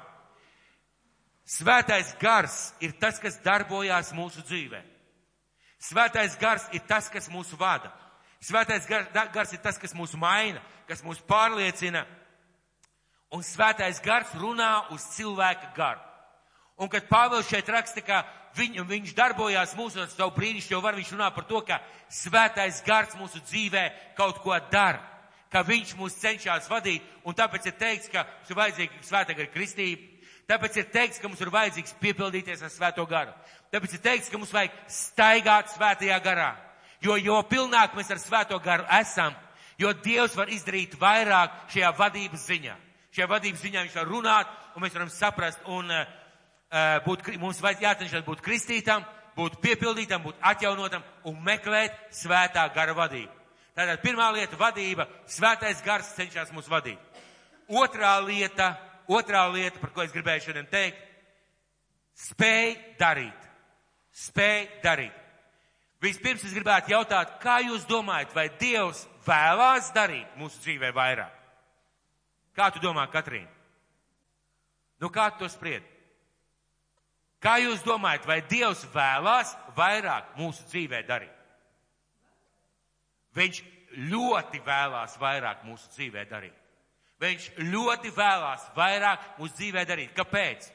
Svētais gars ir tas, kas darbojās mūsu dzīvē. Svētais gars ir tas, kas mūs vada. Svētais gars ir tas, kas mūs maina, kas mūs pārliecina Un svētais gars runā uz cilvēka garu. Un kad Pāvils šeit raksta, ka viņ, viņš darbojās mūsu ar savu brīnišķīgo varu, viņš runā par to, ka svētais gars mūsu dzīvē kaut ko dara, ka viņš mūs cenšas vadīt, un tāpēc ir teikts, ka ir vajadzīga svētā gara kristība, Tāpēc ir teikts, ka mums ir vajadzīgs piepildīties ar svēto garu. Tāpēc ir teikts, ka mums vajag staigāt svētajā garā. Jo, jo pilnāk mēs ar svēto garu esam, jo Dievs var izdarīt vairāk šajā vadības ziņā. Šajā vadības ziņā viņš var runāt, un mēs varam saprast, un uh, būt, mums vajag jācenšas būt kristītam, būt piepildītam, būt atjaunotam un meklēt svētā gara vadību. Tātad pirmā lieta - vadība, svētais gars cenšas mūs vadīt. Otrā lieta, otrā lieta, par ko es gribēju šodien teikt, spēj darīt. Spēj darīt. Vispirms es gribētu jautāt, kā jūs domājat, vai Dievs vēlās darīt mūsu dzīvē vairāk? Kā tu domā, Katrīna? Nu, kā tu to spriedi? Kā jūs domājat, vai Dievs vēlās vairāk mūsu dzīvē darīt? Viņš ļoti vēlās vairāk mūsu dzīvē darīt. Viņš ļoti vēlās vairāk mūsu dzīvē darīt. Kāpēc?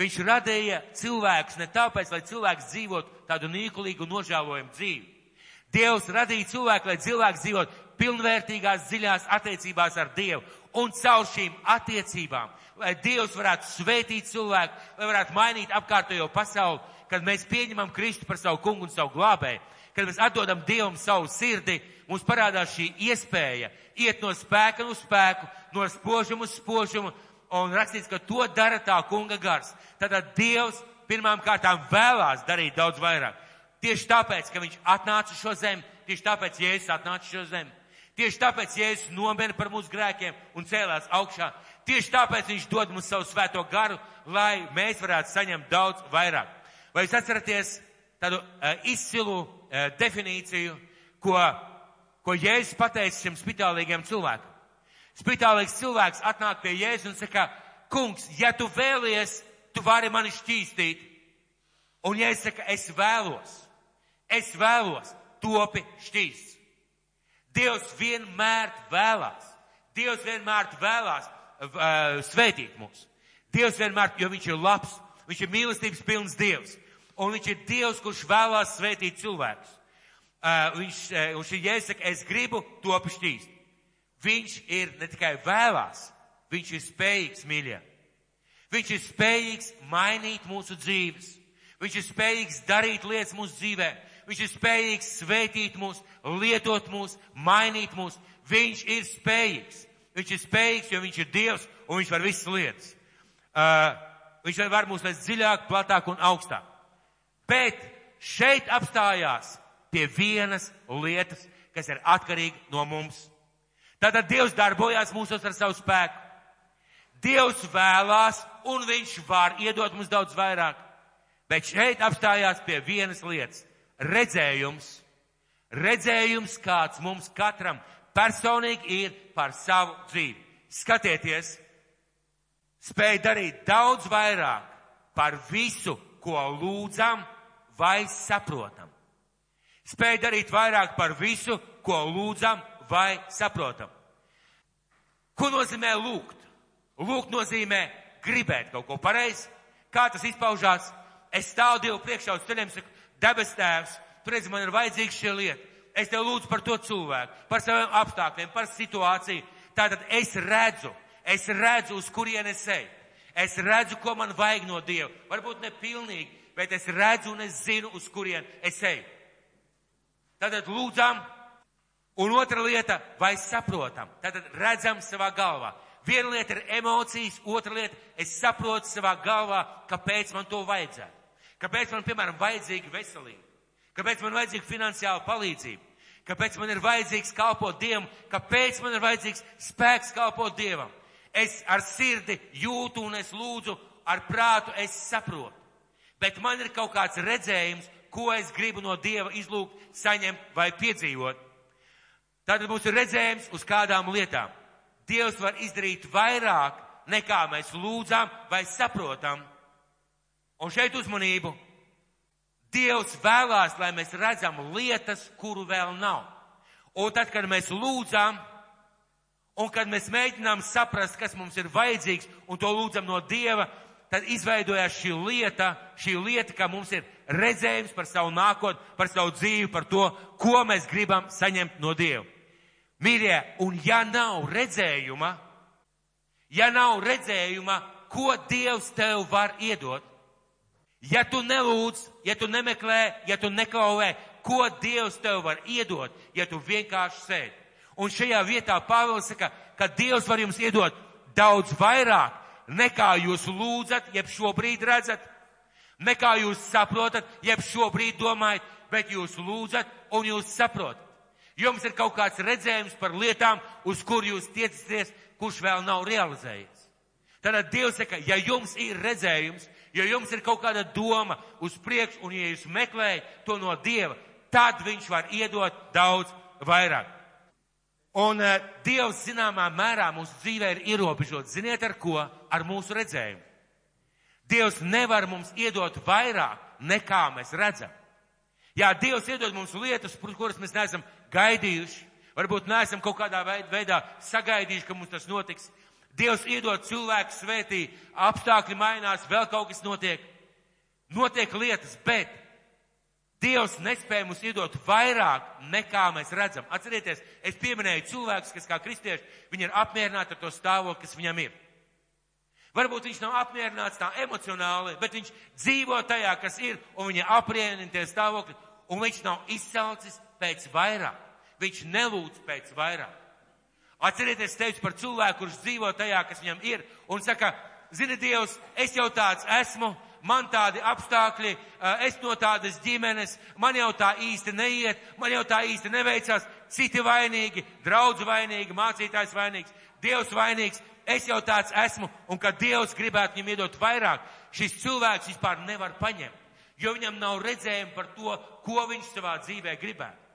Viņš radīja cilvēkus ne tāpēc, lai cilvēks dzīvotu tādu nīkulīgu nožēlojumu dzīvi. Dievs radīja cilvēku, lai cilvēks dzīvotu pilnvērtīgās, dziļās attiecībās ar Dievu. Un caur šīm attiecībām lai Dievs varētu svētīt cilvēku, lai varētu mainīt apkārtējo pasauli, kad mēs pieņemam Kristu par savu kungu un savu glābēju, kad mēs atdodam Dievam savu sirdi, mums parādās šī iespēja iet no spēka uz spēku, no spožuma uz spožumu, un rakstīts, ka to dara tā kunga gars. Tātad Dievs pirmām kārtām vēlās darīt daudz vairāk. Tieši tāpēc, ka viņš atnāca šo zemi, tieši tāpēc Jēzus atnāca šo zemi. Tieši tāpēc Jēzus nomira par mūsu grēkiem un cēlās augšā. Tieši tāpēc viņš dod mums savu svēto garu, lai mēs varētu saņemt daudz vairāk. Vai jūs atceraties tādu uh, izcilu uh, definīciju, ko, ko Jēzus pateica šim spitālīgiem cilvēkam? Spitālīgs cilvēks atnāk pie Jēzus un saka, kungs, ja tu vēlies, tu vari mani šķīstīt. Un Jēzus saka, es vēlos, es vēlos, topi šķīsts. Dievs vienmēr vēlās, Dievs vienmēr vēlās uh, svētīt mūs. Dievs vienmēr, jo viņš ir labs, viņš ir mīlestības pilns Dievs. Un viņš ir Dievs, kurš vēlās svētīt cilvēkus. Uh, viņš, uh, viņš ir jāsaka, es gribu to pašķīst. Viņš ir ne tikai vēlās, viņš ir spējīgs, mīļie. Viņš ir spējīgs mainīt mūsu dzīves. Viņš ir spējīgs darīt lietas mūsu dzīvē. Viņš ir spējīgs svētīt mūs, lietot mūs, mainīt mūs. Viņš ir spējīgs. Viņš ir spējīgs, jo viņš ir Dievs un viņš var visas lietas. Uh, viņš var mūs vest dziļāk, platāk un augstāk. Bet šeit apstājās pie vienas lietas, kas ir atkarīga no mums. Tātad Dievs darbojās mūsos ar savu spēku. Dievs vēlās un viņš var iedot mums daudz vairāk. Bet šeit apstājās pie vienas lietas - redzējums. Redzējums, kāds mums katram personīgi ir par savu dzīvi. Skatieties, spēj darīt daudz vairāk par visu, ko lūdzam vai saprotam. Spēj darīt vairāk par visu, ko lūdzam vai saprotam. Ko nozīmē lūgt? Lūgt nozīmē gribēt kaut ko pareizi. Kā tas izpaužās? Es stāvu Dievu priekšā uz ceļiem, saku, debes tēvs, tu redzi, man ir vajadzīga šī lieta es tev lūdzu par to cilvēku, par saviem apstākļiem, par situāciju. Tātad es redzu, es redzu, uz kurien es eju. Es redzu, ko man vajag no Dieva. Varbūt ne pilnīgi, bet es redzu un es zinu, uz kurien es eju. Tātad lūdzam, un otra lieta, vai saprotam. Tātad redzam savā galvā. Viena lieta ir emocijas, otra lieta, es saprotu savā galvā, kāpēc man to vajadzētu. Kāpēc man, piemēram, vajadzīga veselība? Kāpēc man vajadzīga finansiāla palīdzība? Kāpēc man ir vajadzīgs kalpot Dievam? Kāpēc man ir vajadzīgs spēks kalpot Dievam? Es ar sirdi jūtu un es lūdzu, ar prātu es saprotu. Bet man ir kaut kāds redzējums, ko es gribu no Dieva izlūgt, saņemt vai piedzīvot. Tad mums ir redzējums uz kādām lietām. Dievs var izdarīt vairāk nekā mēs lūdzam vai saprotam. Un šeit uzmanību Dievs vēlās, lai mēs redzam lietas, kuru vēl nav. Un tad, kad mēs lūdzam, un kad mēs mēģinām saprast, kas mums ir vajadzīgs, un to lūdzam no Dieva, tad izveidojās šī lieta, šī lieta, ka mums ir redzējums par savu nākotni, par savu dzīvi, par to, ko mēs gribam saņemt no Dieva. Mīļie, un ja nav redzējuma, ja nav redzējuma, ko Dievs tev var iedot. Ja tu nelūdz, ja tu nemeklē, ja tu neklauvē, ko Dievs tev var iedot, ja tu vienkārši sēdi. Un šajā vietā Pāvils saka, ka Dievs var jums iedot daudz vairāk, nekā jūs lūdzat, jeb šobrīd redzat, nekā jūs saprotat, jeb šobrīd domājat, bet jūs lūdzat un jūs saprotat. Jums ir kaut kāds redzējums par lietām, uz kur jūs tiecaties, kurš vēl nav realizējies. Tad Dievs saka, ja jums ir redzējums, ja jums ir kaut kāda doma uz priekšu, un ja jūs meklējat to no Dieva, tad viņš var iedot daudz vairāk. Un uh, Dievs zināmā mērā mūsu dzīvē ir ierobežots. Ziniet ar ko? Ar mūsu redzējumu. Dievs nevar mums iedot vairāk nekā mēs redzam. Jā, Dievs iedod mums lietas, kuras mēs neesam gaidījuši. Varbūt neesam kaut kādā veidā sagaidījuši, ka mums tas notiks. Dievs iedod cilvēku svētī, apstākļi mainās, vēl kaut kas notiek. Notiek lietas, bet Dievs nespēja mums iedot vairāk nekā mēs redzam. Atcerieties, es pieminēju cilvēkus, kas kā kristieši, viņi ir apmierināti ar to stāvokli, kas viņam ir. Varbūt viņš nav apmierināts tā emocionāli, bet viņš dzīvo tajā, kas ir, un viņa aprienina tie stāvokļi, un viņš nav izsaucis pēc vairāk. Viņš nelūdz pēc vairāk. Atcerieties, teicu par cilvēku, kurš dzīvo tajā, kas viņam ir, un saka, zini, Dievs, es jau tāds esmu, man tādi apstākļi, es no tādas ģimenes, man jau tā īsti neiet, man jau tā īsti neveicās, citi vainīgi, draudz vainīgi, mācītājs vainīgs, Dievs vainīgs, es jau tāds esmu, un kad Dievs gribētu viņam iedot vairāk, šis cilvēks vispār nevar paņemt, jo viņam nav redzējumi par to, ko viņš savā dzīvē gribētu.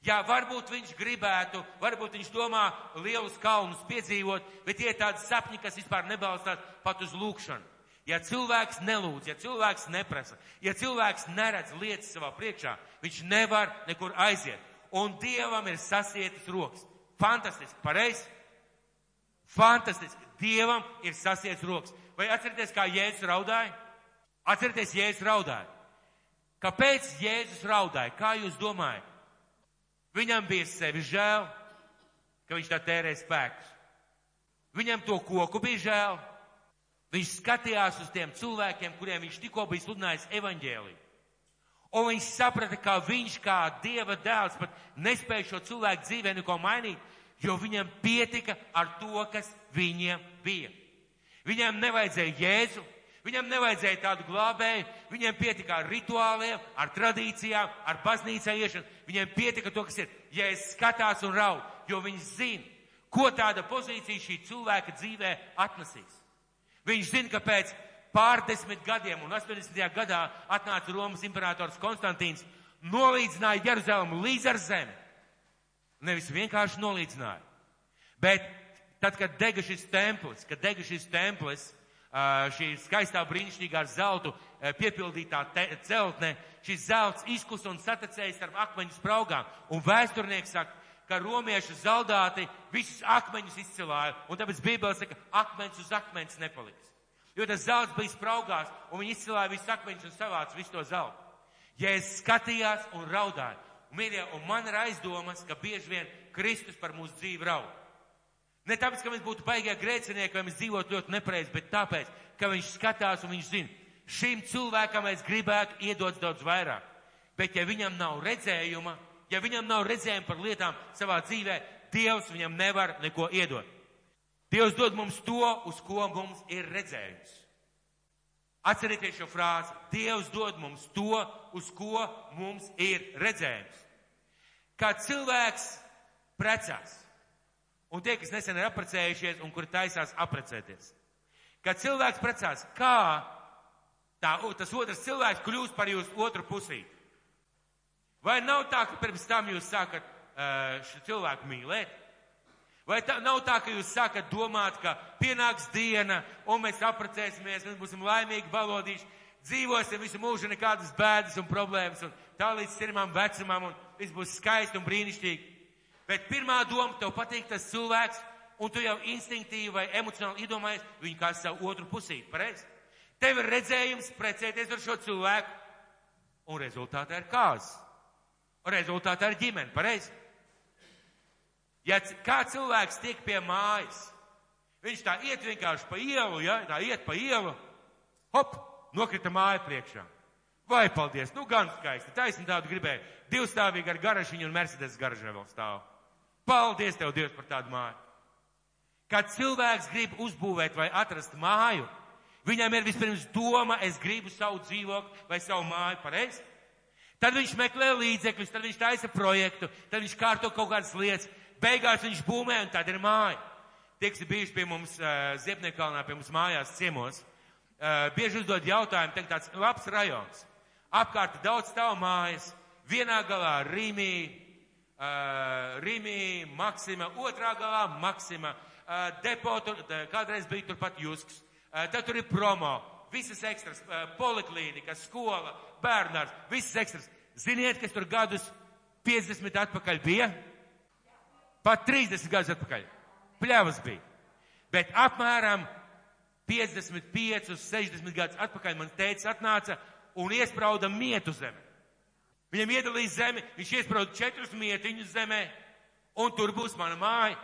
Jā, varbūt viņš gribētu, varbūt viņš domā lielus kalnus piedzīvot, bet tie ir tādi sapņi, kas vispār nebalstās pat uz lūkšanu. Ja cilvēks nelūdz, ja cilvēks neprasa, ja cilvēks neredz lietas savā priekšā, viņš nevar nekur aiziet. Un Dievam ir sasietas rokas. Fantastiski, pareizi? Fantastiski. Dievam ir sasietas rokas. Vai atcerieties, kā Jēzus raudāja? Atcerieties, Jēzus raudāja. Kāpēc Jēzus raudāja? Kā jūs domājat? Viņam bija sevi žēl, ka viņš tā tērē spēkus. Viņam to koku bija žēl. Viņš skatījās uz tiem cilvēkiem, kuriem viņš tikko bija sludinājis evaņģēliju. Un viņš saprata, ka viņš kā Dieva dēls pat nespēja šo cilvēku dzīvē neko mainīt, jo viņam pietika ar to, kas viņiem bija. Viņam nevajadzēja Jēzu, Viņam nevajadzēja tādu glābēju, viņiem pietika ar rituāliem, ar tradīcijām, ar baznīcā iešanu. Viņiem pietika to, kas ir, ja es skatās un raud, jo viņi zina, ko tāda pozīcija šī cilvēka dzīvē atnesīs. Viņš zina, ka pēc pārdesmit gadiem un 80. gadā atnāca Romas imperators Konstantīns, nolīdzināja Jeruzalemu līdz ar zemi. Nevis vienkārši nolīdzināja. Bet tad, kad dega šis templis, kad dega šis templis, šī skaistā brīnišķīgā zeltu piepildītā te, celtne, šis zelts izkus un satecējis ar akmeņu spraugām. Un vēsturnieks saka, ka romiešu zaldāti visus akmeņus izcilāja, un tāpēc Bībele saka, akmens uz akmens nepaliks. Jo tas zelts bija spraugās, un viņi izcilāja visus akmeņus un savāca visu to zeltu. Ja es skatījās un raudāju, mīļie, un man ir aizdomas, ka bieži vien Kristus par mūsu dzīvi raud. Ne tāpēc, ka mēs būtu baigie grēcinieki, vai mēs dzīvotu ļoti nepareizi, bet tāpēc, ka viņš skatās un viņš zina, šim cilvēkam es gribētu iedot daudz vairāk. Bet ja viņam nav redzējuma, ja viņam nav redzējuma par lietām savā dzīvē, Dievs viņam nevar neko iedot. Dievs dod mums to, uz ko mums ir redzējums. Atcerieties šo frāzi. Dievs dod mums to, uz ko mums ir redzējums. Kā cilvēks precās, un tie, kas nesen ir apprecējušies un kuri taisās apprecēties. Kad cilvēks precās, kā tā, tas otrs cilvēks kļūst par jūsu otru pusīti? Vai nav tā, ka pirms tam jūs sākat uh, šo cilvēku mīlēt? Vai tā nav tā, ka jūs sākat domāt, ka pienāks diena un mēs apprecēsimies, mēs būsim laimīgi, balodīši, dzīvosim visu mūžu nekādas bēdas un problēmas un tā līdz sirmām vecumam un viss būs skaisti un brīnišķīgi. Bet pirmā doma, tev patīk tas cilvēks, un tu jau instinktīvi vai emocionāli iedomājies viņu kā savu otru pusīti, pareizi? Tev ir redzējums precēties ar šo cilvēku, un rezultātā ir kāzas. Rezultātā ir ģimene, pareizi? Ja kā cilvēks tiek pie mājas, Viņš tā iet vienkārši pa ielu, ja, tā iet pa ielu, hop, nokrita māja priekšā. Vai paldies, nu gan skaisti, taisni tādu gribēju. Divstāvīgi ar garažiņu un Mercedes garažā vēl stāv. Paldies tev, Dievs, par tādu māju. Kad cilvēks grib uzbūvēt vai atrast māju, viņam ir vispirms doma, es gribu savu dzīvokli vai savu māju pareizi. Tad viņš meklē līdzekļus, tad viņš taisa projektu, tad viņš kārto kaut kādas lietas. Beigās viņš būmē un tad ir māja. Tie, kas ir bijuši pie mums uh, Ziepniekalnā, pie mums mājās ciemos, uh, bieži uzdod jautājumu, tagad tāds labs rajons. Apkārt daudz stāv mājas, vienā galā Rīmī, uh, Rīmī, Maksima, otrā galā Maksima, uh, depotu, kādreiz bija turpat Jusks. Uh, tad tur ir promo, visas ekstras, uh, poliklīnika, skola, bērnārs, visas ekstras. Ziniet, kas tur gadus 50 atpakaļ bija? Pat 30 gadus atpakaļ. Pļavas bija. Bet apmēram 55, 60 gadus atpakaļ man teica atnāca un iesprauda mietu zemi. Viņam iedalīja zemi, viņš iesprauda četrus mietiņus zemē, un tur būs mana māja.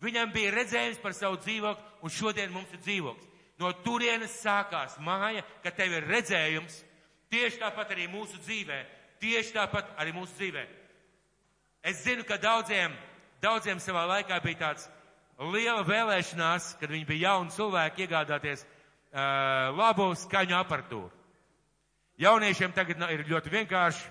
Viņam bija redzējums par savu dzīvokli, un šodien mums ir dzīvoklis. No turienes sākās māja, ka tev ir redzējums, tieši tāpat arī mūsu dzīvē, tieši tāpat arī mūsu dzīvē. Es zinu, ka daudziem, daudziem savā laikā bija tāds liela vēlēšanās, kad viņi bija jauni cilvēki, iegādāties uh, labu skaņu aparatūru. Jauniešiem tagad ir ļoti vienkārši.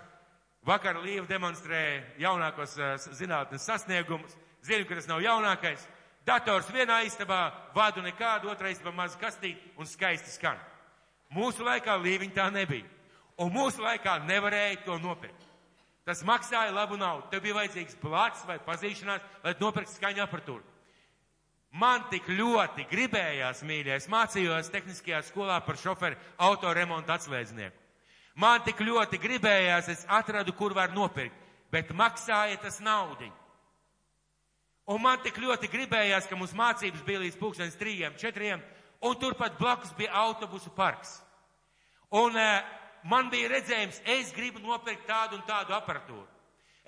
Vakar Līva demonstrēja jaunākos uh, zinātnes sasniegumus. Zinu, ka tas nav jaunākais. Dators vienā istabā, vadu nekādu, otrā istabā maz kastīti un skaisti skan. Mūsu laikā Līviņa tā nebija. Un mūsu laikā nevarēja to nopirkt. Tas maksāja labu naudu. Tev bija vajadzīgs plats vai pazīšanās, lai nopirkt skaņu aparatūru. Man tik ļoti gribējās, mīļie, es mācījos tehniskajā skolā par šoferu autoremontu atslēdznieku. Man tik ļoti gribējās, es atradu, kur var nopirkt, bet maksāja tas naudiņu. Un man tik ļoti gribējās, ka mums mācības bija līdz pulkstenis trījiem, četriem, un turpat blakus bija autobusu parks. Un uh, man bija redzējums, es gribu nopirkt tādu un tādu aparatūru.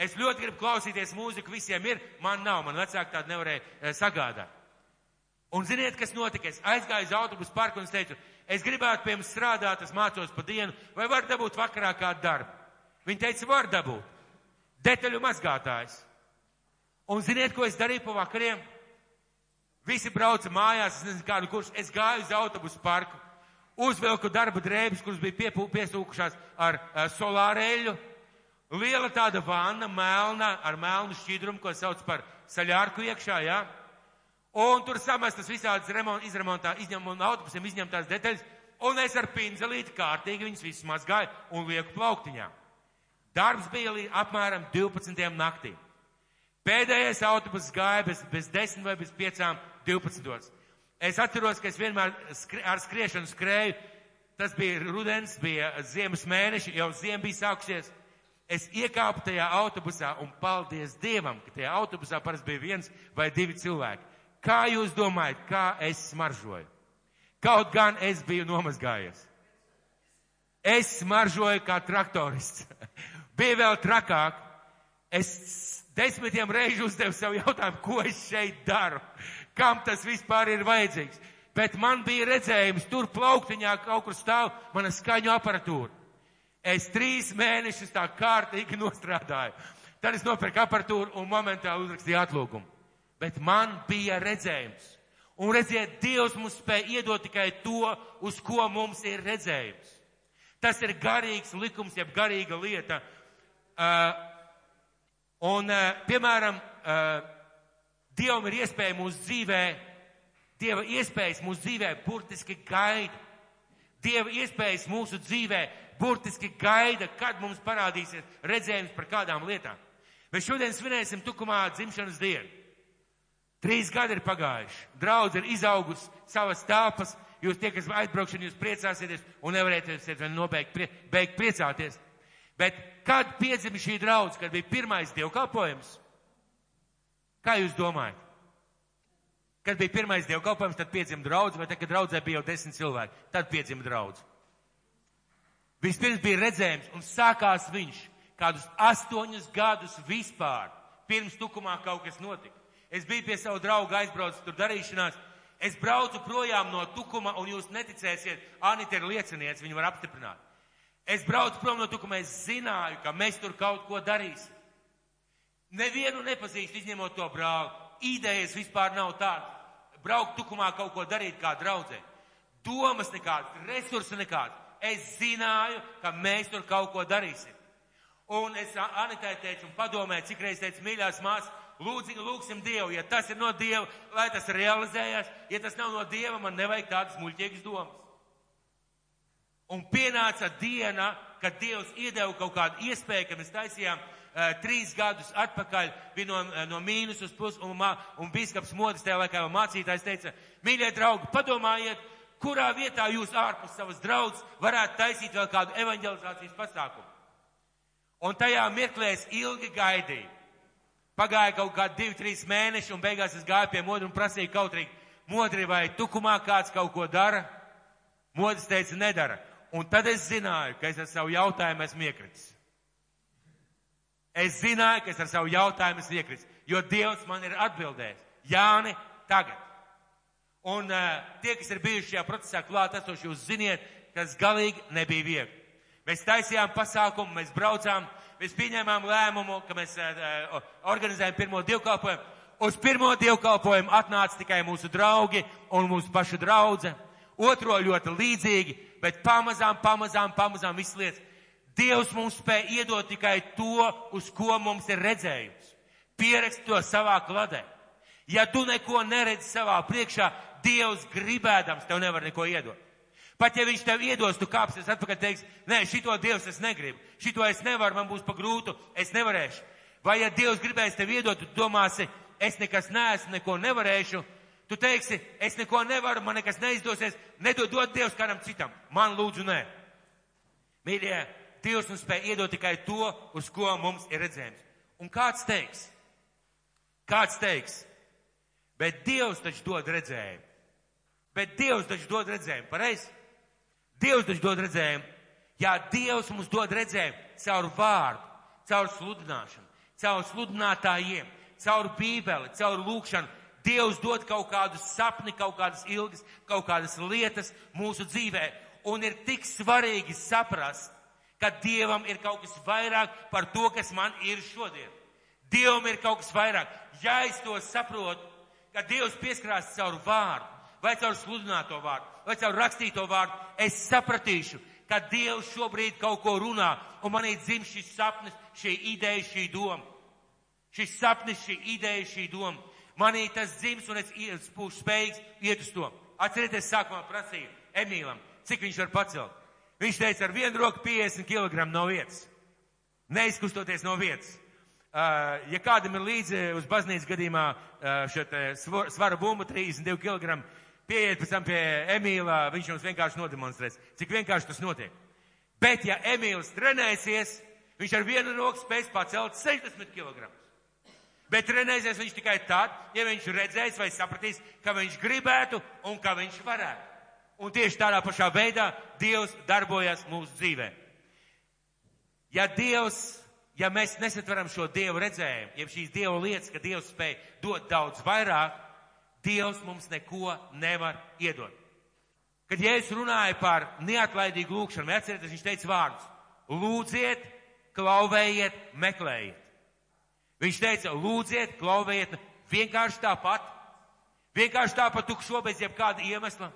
Es ļoti gribu klausīties mūziku, visiem ir, man nav, man vecāki tādu nevarēja uh, sagādāt. Un ziniet, kas notika? Es aizgāju uz autobusu parku un es teicu, es gribētu pie jums strādāt, es mācos pa dienu, vai var dabūt vakarā kādu darbu? Viņi teica, var dabūt. Detaļu mazgātājs. Un ziniet, ko es darīju pa vakariem? Visi brauca mājās, es nezinu kādu kursu, es gāju uz autobusu parku, uzvilku darba drēbes, kuras bija piepū, piesūkušās ar, ar solārēļu. Liela tāda vanna, melna, ar melnu šķidrumu, ko sauc par saļārku iekšā, jā. Ja? Un tur samestas visādas remont, izremontā, izņemot autobusiem izņemtās detaļas, un es ar pinzelīti kārtīgi viņas visas mazgāju un lieku plauktiņā. Darbs bija līdz apmēram 12. naktī. Pēdējais autobus gāja bez, bez 10 vai bez 5, 12. Es atceros, ka es vienmēr skri, ar skriešanu skrēju. Tas bija rudens, bija ziemas mēneši, jau ziema bija sākusies. Es iekāpu tajā autobusā un paldies Dievam, ka tajā autobusā parasti bija viens vai divi cilvēki. Kā jūs domājat, kā es smaržoju? Kaut gan es biju nomazgājies. Es smaržoju kā traktorists. Bija vēl trakāk. Es desmitiem reižu uzdevu sev jautājumu, ko es šeit daru, kam tas vispār ir vajadzīgs. Bet man bija redzējums, tur plauktiņā kaut kur stāv mana skaņu aparatūra. Es trīs mēnešus tā kārtīgi nostrādāju. Tad es nopirku aparatūru un momentāli uzrakstīju atlūgumu bet man bija redzējums. Un redziet, Dievs mums spēja iedot tikai to, uz ko mums ir redzējums. Tas ir garīgs likums, jeb garīga lieta. Uh, un, uh, piemēram, uh, Dievam ir iespēja mūsu dzīvē, Dieva iespējas mūsu dzīvē burtiski gaida. Dieva iespējas mūsu dzīvē burtiski gaida, kad mums parādīsies redzējums par kādām lietām. Mēs šodien svinēsim tukumā dzimšanas dienu. Trīs gadi ir pagājuši. Draudz ir izaugusi savas tāpas. Jūs tie, kas aizbraukšana, jūs priecāsieties un nevarēsiet vēl nobeigt prie, beigt priecāties. Bet kad piedzima šī draudz, kad bija pirmais dievkalpojums? Kā jūs domājat? Kad bija pirmais dievkalpojums, tad piedzima draudz, vai tad, kad draudzē bija jau desmit cilvēki, tad piedzima draudz. Vispirms bija redzējums un sākās viņš kādus astoņus gadus vispār. Pirms tukumā kaut kas notika. Es biju pie savu draugu aizbraucis tur darīšanās. Es braucu projām no tukuma, un jūs neticēsiet, Anita ir liecinieks, viņa var apstiprināt. Es braucu prom no tukuma, es zināju, ka mēs tur kaut ko darīsim. Nevienu nepazīstu, izņemot to brāli. Idejas vispār nav tādas. Braukt tukumā kaut ko darīt kā draudzē. Domas nekādas, resursi nekādas. Es zināju, ka mēs tur kaut ko darīsim. Un es Anitai teicu un padomēju, cik reiz teicu, mīļās māsas, Lūdzi, lūgsim Dievu, ja tas ir no Dieva, lai tas realizējas, ja tas nav no Dieva, man nevajag tādas muļķīgas domas. Un pienāca diena, kad Dievs iedeva kaut kādu iespēju, ka mēs taisījām uh, trīs gadus atpakaļ, no, uh, no mīnus uz plus, un, un biskaps Modis tajā laikā mācītājs teica, mīļie draugi, padomājiet, kurā vietā jūs ārpus savas draudzes varētu taisīt vēl kādu evanģelizācijas pasākumu. Un tajā mirklē es ilgi gaidīju. Pagāja kaut kādi divi, trīs mēneši, un beigās es gāju pie modra un prasīju kautrīgi, modri vai tukumā kāds kaut ko dara? Modis teica, nedara. Un tad es zināju, ka es ar savu jautājumu esmu iekritis. Es zināju, ka es ar savu jautājumu esmu iekritis, jo Dievs man ir atbildējis. Jāni, tagad. Un uh, tie, kas ir bijuši šajā procesā klāt esoši, jūs ziniet, tas galīgi nebija viegli. Mēs taisījām pasākumu, mēs braucām, mēs pieņēmām lēmumu, ka mēs uh, organizējam pirmo dievkalpojumu. Uz pirmo dievkalpojumu atnāca tikai mūsu draugi un mūsu pašu draudze. Otro ļoti līdzīgi, bet pamazām, pamazām, pamazām viss lietas. Dievs mums spēja iedot tikai to, uz ko mums ir redzējums. Pierakst to savā kladē. Ja tu neko neredzi savā priekšā, Dievs gribēdams tev nevar neko iedot. Pat ja viņš tev iedos, tu kāpsies atpakaļ teiks, nē, šito Dievs es negribu, šito es nevaru, man būs pa grūtu, es nevarēšu. Vai ja Dievs gribēs tev iedot, tu domāsi, es nekas neesmu, neko nevarēšu, tu teiksi, es neko nevaru, man nekas neizdosies, nedod dot Dievs kādam citam, man lūdzu nē. Mīļie, Dievs mums spēj iedot tikai to, uz ko mums ir redzējums. Un kāds teiks? Kāds teiks? Bet Dievs taču dod redzējumu. Bet Dievs taču dod redzējumu, pareizi? Dievs taču dod redzējumu. Jā, Dievs mums dod redzējumu caur vārdu, caur sludināšanu, caur sludinātājiem, caur bībeli, caur lūkšanu. Dievs dod kaut kādus sapni, kaut kādas ilgas, kaut kādas lietas mūsu dzīvē. Un ir tik svarīgi saprast, ka Dievam ir kaut kas vairāk par to, kas man ir šodien. Dievam ir kaut kas vairāk. Ja es to saprotu, ka Dievs pieskrās caur vārdu, vai caur sludināto vārdu, vai caur rakstīto vārdu, es sapratīšu, ka Dievs šobrīd kaut ko runā, un manī dzim šis sapnis, šī ideja, šī doma. Šis sapnis, šī ideja, šī doma. Manī tas dzims, un es būšu spējīgs iet uz to. Atcerieties, sākumā prasīju Emīlam, cik viņš var pacelt. Viņš teica, ar vienu roku 50 kg no vietas. Neizkustoties no vietas. Uh, ja kādam ir līdzi uz baznīcas gadījumā uh, šo svara bumbu 32 kg, pieiet pēc tam pie Emīlā, viņš jums vienkārši nodemonstrēs, cik vienkārši tas notiek. Bet, ja Emīls trenēsies, viņš ar vienu roku spēs pacelt 60 kg. Bet trenēsies viņš tikai tad, ja viņš redzēs vai sapratīs, ka viņš gribētu un ka viņš varētu. Un tieši tādā pašā veidā Dievs darbojas mūsu dzīvē. Ja Dievs, ja mēs nesatveram šo Dievu redzējumu, ja šīs Dieva lietas, ka Dievs spēj dot daudz vairāk, Dievs mums neko nevar iedot. Kad Jēzus runāja par neatlaidīgu lūgšanu, atcerieties, viņš teica vārdus. Lūdziet, klauvējiet, meklējiet. Viņš teica, lūdziet, klauvējiet, vienkārši tāpat. Vienkārši tāpat tukšo bez jebkāda iemesla.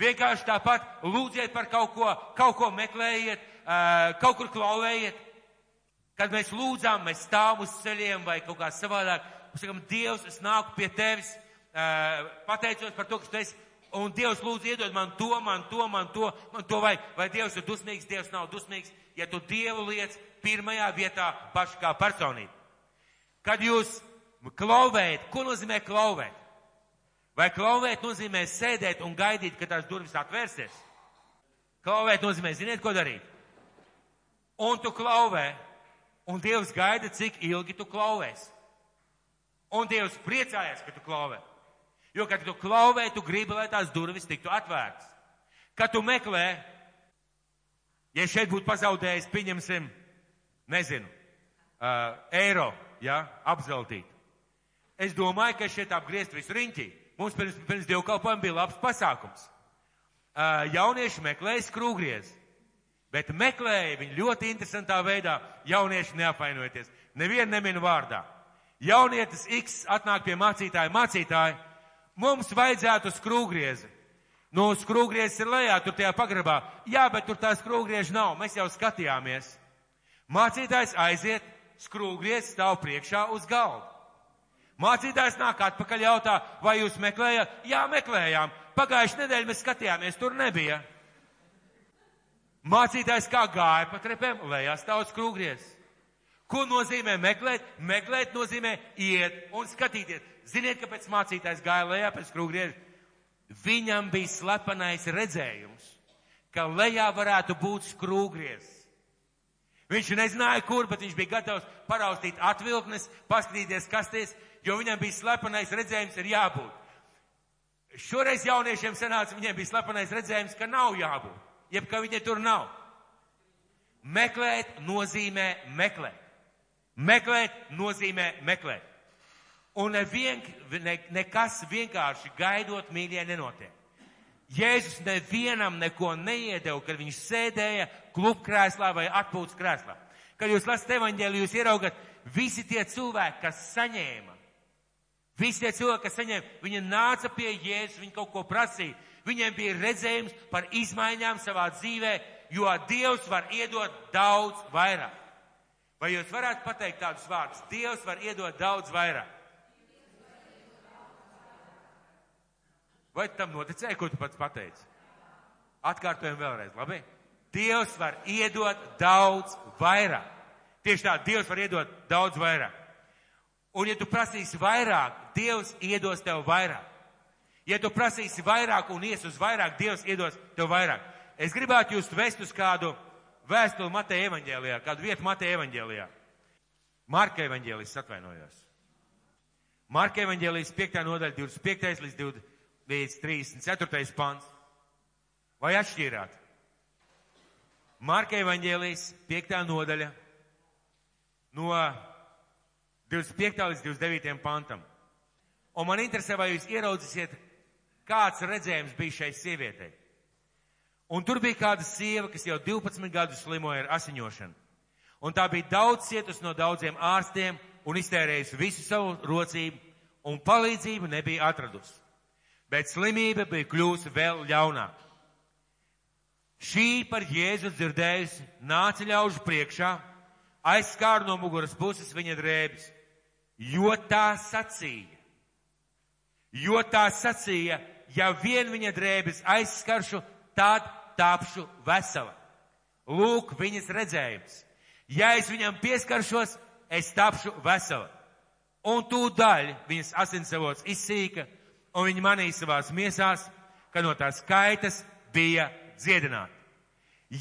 Vienkārši tāpat lūdziet par kaut ko, kaut ko meklējiet, kaut kur klauvējiet. Kad mēs lūdzām, mēs stāvam uz ceļiem vai kaut kā savādāk, mēs sakam, Dievs, es nāku pie tevis, pateicos par to, ka tu esi, un Dievs lūdzu iedod man to, man to, man to, man to vajag. Vai Dievs ir dusmīgs, Dievs nav dusmīgs, ja tu Dievu liec pirmajā vietā paši kā personība. Kad jūs klauvējat, ko nozīmē klauvēt? Vai klauvēt nozīmē sēdēt un gaidīt, ka tās durvis atvērsies? Klauvēt nozīmē, ziniet, ko darīt? Un tu klauvē, un Dievs gaida, cik ilgi tu klauvēsi. Un Dievs priecājas, ka tu klauvē. Jo, kad tu klauvē, tu gribi, lai tās durvis tiktu atvērtas. Kad tu meklē, ja šeit būtu pazaudējis, pieņemsim, nezinu, uh, eiro, ja, apzeltīt. Es domāju, ka šeit apgriezt visu riņķī. Mums pirms, pirms dievkalpojuma bija labs pasākums. Uh, jaunieši meklēja skrūgriezi, bet meklēja viņu ļoti interesantā veidā. Jaunieši neapvainojieties, nevienu neminu vārdā. Jaunietis X atnāk pie mācītāja, mācītāja, mums vajadzētu skrūgriezi. Nu, skrūgriezis ir lejā, tur tajā pagrabā. Jā, bet tur tā skrūgrieža nav, mēs jau skatījāmies. Mācītājs aiziet, skrūgriezis stāv priekšā uz galda. Mācītājs nāk atpakaļ jautā, vai jūs meklējāt? Jā, meklējām. Pagājušajā nedēļā mēs skatījāmies, tur nebija. Mācītājs kā gāja pa trepēm, lejā stāv skrūgriezis. Ko nozīmē meklēt? Meklēt nozīmē iet un skatīties. Ziniet, kāpēc mācītājs gāja lejā pēc skrūgrieža? Viņam bija slepenais redzējums, ka lejā varētu būt skrūgriezis. Viņš nezināja, kur, bet viņš bija gatavs paraustīt atvilknes, paskatīties, kas ties, jo viņam bija slepenais redzējums, ir jābūt. Šoreiz jauniešiem sanāca, viņiem bija slepenais redzējums, ka nav jābūt, jeb ka viņi tur nav. Meklēt nozīmē meklēt. Meklēt nozīmē meklēt. Un nevien, ne, nekas vienkārši gaidot mīļie nenotiek. Jēzus nevienam neko neiedeva, kad viņš sēdēja klubkrēslā vai atpūtas krēslā. Kad jūs lasat evaņģēliju, jūs ieraugat visi tie cilvēki, kas saņēma. Visi tie cilvēki, kas saņēma, viņi nāca pie Jēzus, viņi kaut ko prasīja. Viņiem bija redzējums par izmaiņām savā dzīvē, jo Dievs var iedot daudz vairāk. Vai jūs varētu pateikt tādus vārdus? Dievs var iedot daudz vairāk. Vai tam noticēja, ko tu pats pateici? Atkārtojam vēlreiz, labi? Dievs var iedot daudz vairāk. Tieši tā, Dievs var iedot daudz vairāk. Un ja tu prasīsi vairāk, Dievs iedos tev vairāk. Ja tu prasīsi vairāk un ies uz vairāk, Dievs iedos tev vairāk. Es gribētu jūs vest uz kādu vēstuli Mateja evaņģēlijā, kādu vietu Mateja evaņģēlijā. Marka evaņģēlijs atvainojos. Marka evaņģēlijs 5. nodaļa 25. līdz 20 līdz 34. pants. Vai atšķīrāt? Marka evaņģēlijas 5. nodaļa no 25. līdz 29. pantam. Un man interesē, vai jūs ieraudzīsiet, kāds redzējums bija šai sievietei. Un tur bija kāda sieva, kas jau 12 gadus slimoja ar asiņošanu. Un tā bija daudz cietusi no daudziem ārstiem un iztērējusi visu savu rocību, un palīdzību nebija atradusi bet slimība bija kļūsi vēl ļaunāka. Šī par Jēzu dzirdējusi nāca ļaužu priekšā, aizskāra no muguras puses viņa drēbes, jo tā sacīja, jo tā sacīja, ja vien viņa drēbes aizskaršu, tad tāpšu vesela. Lūk, viņas redzējums. Ja es viņam pieskaršos, es tapšu vesela. Un tūdaļ viņas asinsavots izsīka, un viņi manīja savās miesās, ka no tās kaitas bija dziedināti.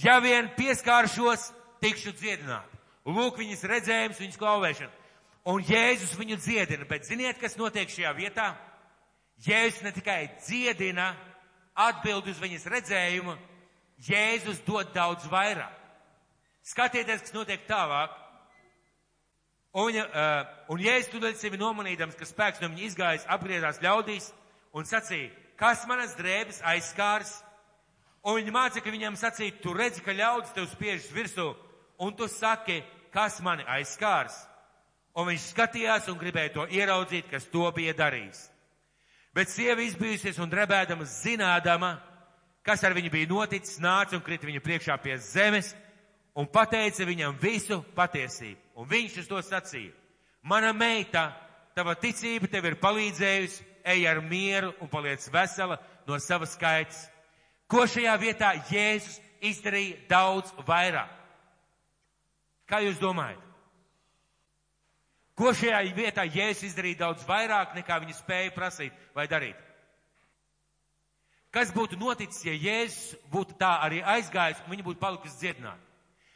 Ja vien pieskāršos, tikšu dziedināti. Lūk, viņas redzējums, viņas klauvēšana. Un Jēzus viņu dziedina, bet ziniet, kas notiek šajā vietā? Jēzus ne tikai dziedina, atbild uz viņas redzējumu, Jēzus dod daudz vairāk. Skatieties, kas notiek tālāk. Un, uh, un Jēzus tūdaļ sevi nomanīdams, ka spēks no viņa izgājis, apgriezās ļaudīs, un sacīja, kas manas drēbes aizskārs? Un viņa māca, ka viņam sacīja, tu redzi, ka ļaudis tev spiežas virsū, un tu saki, kas mani aizskārs? Un viņš skatījās un gribēja to ieraudzīt, kas to bija darījis. Bet sieva izbijusies un drebēdama, zinādama, kas ar viņu bija noticis, nāca un krita viņa priekšā pie zemes un pateica viņam visu patiesību. Un viņš uz to sacīja, mana meita, tava ticība tev ir palīdzējusi, ej ar mieru un paliec vesela no savas skaitas. Ko šajā vietā Jēzus izdarīja daudz vairāk? Kā jūs domājat? Ko šajā vietā Jēzus izdarīja daudz vairāk nekā viņi spēja prasīt vai darīt? Kas būtu noticis, ja Jēzus būtu tā arī aizgājis un viņa būtu palikusi dziedināta?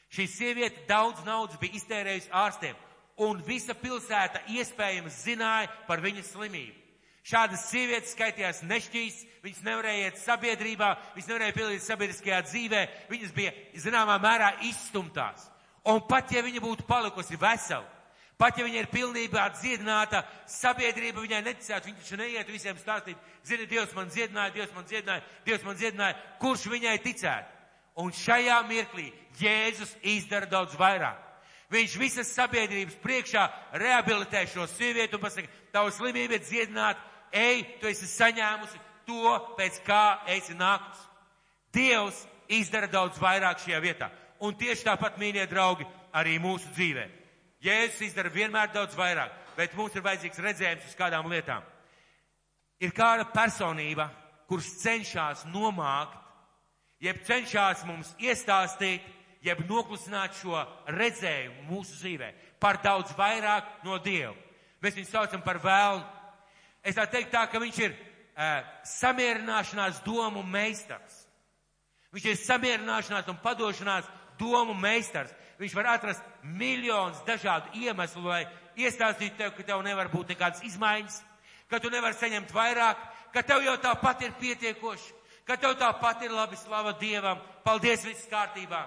Šī sieviete daudz naudas bija iztērējusi ārstiem, un visa pilsēta iespējams zināja par viņas slimību. Šādas sievietes skaitījās nešķīs, viņas nevarēja iet sabiedrībā, viņas nevarēja piedalīties sabiedriskajā dzīvē, viņas bija zināmā mērā izstumtās. Un pat ja viņa būtu palikusi vesela, Pat ja viņa ir pilnībā dziedināta, sabiedrība viņai neticētu, viņa taču neiet visiem stāstīt, zini, Dievs man dziedināja, Dievs man dziedināja, Dievs man dziedināja, kurš viņai ticētu? Un šajā mirklī Jēzus izdara daudz vairāk. Viņš visas sabiedrības priekšā rehabilitē šo sievieti un pasaka, tava slimība ir dziedināta, ej, tu esi saņēmusi to, pēc kā esi nākus. Dievs izdara daudz vairāk šajā vietā. Un tieši tāpat, mīļie draugi, arī mūsu dzīvē. Jēzus izdara vienmēr daudz vairāk, bet mums ir vajadzīgs redzējums uz kādām lietām. Ir kāda personība, kurš cenšas nomākt, jeb cenšas mums iestāstīt, jeb noklusināt šo redzējumu mūsu dzīvē par daudz vairāk no Dieva. Mēs viņu saucam par vēlnu. Es tā teiktu tā, ka viņš ir uh, samierināšanās domu meistars. Viņš ir samierināšanās un padošanās domu meistars. Viņš var atrast miljonus dažādu iemeslu, lai iestāstītu tev, ka tev nevar būt nekādas izmaiņas, ka tu nevari saņemt vairāk, ka tev jau tāpat ir pietiekoši, ka tev tāpat ir labi slava Dievam, paldies, viss kārtībā.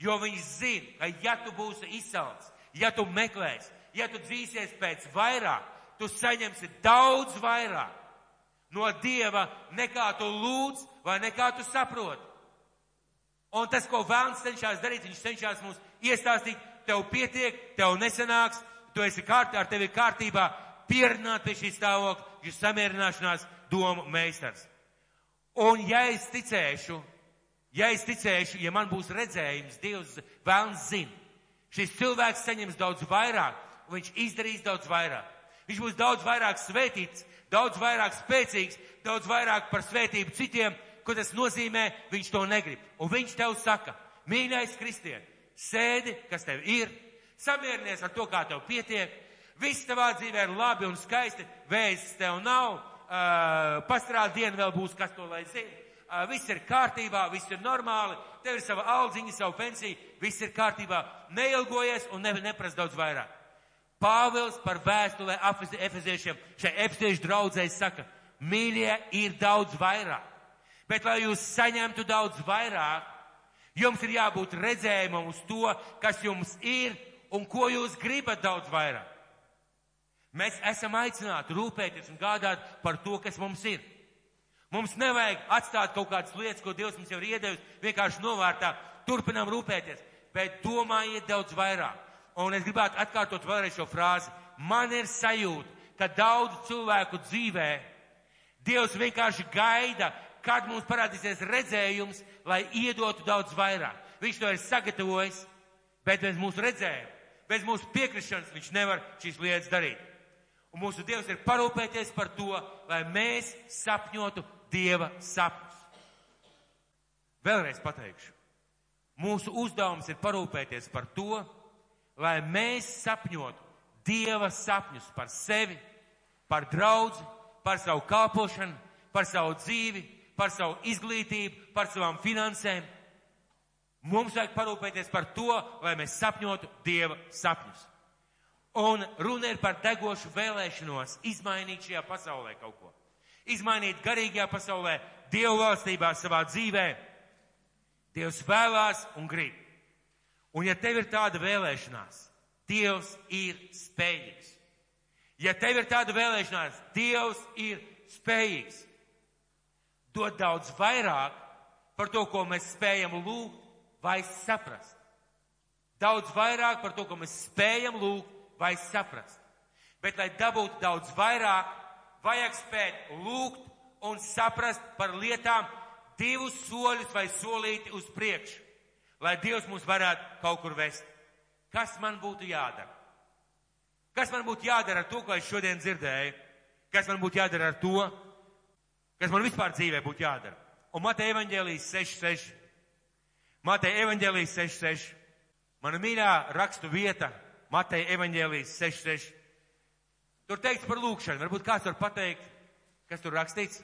Jo viņi zina, ka ja tu būsi izsalts, ja tu meklēsi, ja tu dzīsies pēc vairāk, tu saņemsi daudz vairāk no Dieva nekā tu lūdz vai nekā tu saproti. Un tas, ko vēlams cenšas darīt, viņš cenšas mums iestāstīt, tev pietiek, tev nesanāks, tu esi kārtībā, ar tevi kārtībā, pierināt pie šī stāvokļa, šis samierināšanās domu meistars. Un ja es ticēšu, Ja es ticēšu, ja man būs redzējums, Dievs vēlns zina, šis cilvēks saņems daudz vairāk, un viņš izdarīs daudz vairāk. Viņš būs daudz vairāk svētīts, daudz vairāk spēcīgs, daudz vairāk par svētību citiem, ko tas nozīmē, viņš to negrib. Un viņš tev saka, mīļais kristien, sēdi, kas tev ir, samierinies ar to, kā tev pietiek, viss tavā dzīvē ir labi un skaisti, vēzis tev nav, uh, pastrād diena vēl būs, kas to lai zina. Viss ir kārtībā, viss ir normāli, tev ir sava aldziņa, savu pensiju, viss ir kārtībā, neilgojies un ne, neprast daudz vairāk. Pāvils par vēstulē efeziešiem šai efeziešu draudzēji saka, mīļie ir daudz vairāk, bet lai jūs saņemtu daudz vairāk, jums ir jābūt redzējumam uz to, kas jums ir un ko jūs gribat daudz vairāk. Mēs esam aicināti rūpēties un gādāt par to, kas mums ir. Mums nevajag atstāt kaut kādas lietas, ko Dievs mums jau ir iedevis, vienkārši novārtā. Turpinām rūpēties, bet domājiet daudz vairāk. Un es gribētu atkārtot vēlreiz šo frāzi. Man ir sajūta, ka daudz cilvēku dzīvē Dievs vienkārši gaida, kad mums parādīsies redzējums, lai iedotu daudz vairāk. Viņš to ir sagatavojis, bet bez mūsu redzējuma, bez mūsu piekrišanas viņš nevar šīs lietas darīt. Un mūsu Dievs ir parūpēties par to, lai mēs sapņotu Dieva sapņus. Vēlreiz pateikšu. Mūsu uzdevums ir parūpēties par to, lai mēs sapņotu Dieva sapņus par sevi, par draudzi, par savu kalpošanu, par savu dzīvi, par savu izglītību, par savām finansēm. Mums vajag parūpēties par to, lai mēs sapņotu Dieva sapņus. Un runa ir par degošu vēlēšanos izmainīt šajā pasaulē kaut ko izmainīt garīgajā pasaulē, Dievu valstībā, savā dzīvē. Dievs vēlās un grib. Un ja tev ir tāda vēlēšanās, Dievs ir spējīgs. Ja tev ir tāda vēlēšanās, Dievs ir spējīgs. Dot daudz vairāk par to, ko mēs spējam lūgt vai saprast. Daudz vairāk par to, ko mēs spējam lūgt vai saprast. Bet, lai dabūtu daudz vairāk, vajag spēt lūgt un saprast par lietām divus soļus vai solīti uz priekšu, lai Dievs mūs varētu kaut kur vest. Kas man būtu jādara? Kas man būtu jādara ar to, ko es šodien dzirdēju? Kas man būtu jādara ar to, kas man vispār dzīvē būtu jādara? Un Mateja evaņģēlijas 6.6. Mateja evaņģēlijas 6.6. Mana mīļā rakstu vieta Mateja evaņģēlijas 6.6. Tur teikts par lūkšanu. Varbūt kāds var pateikt, kas tur rakstīts?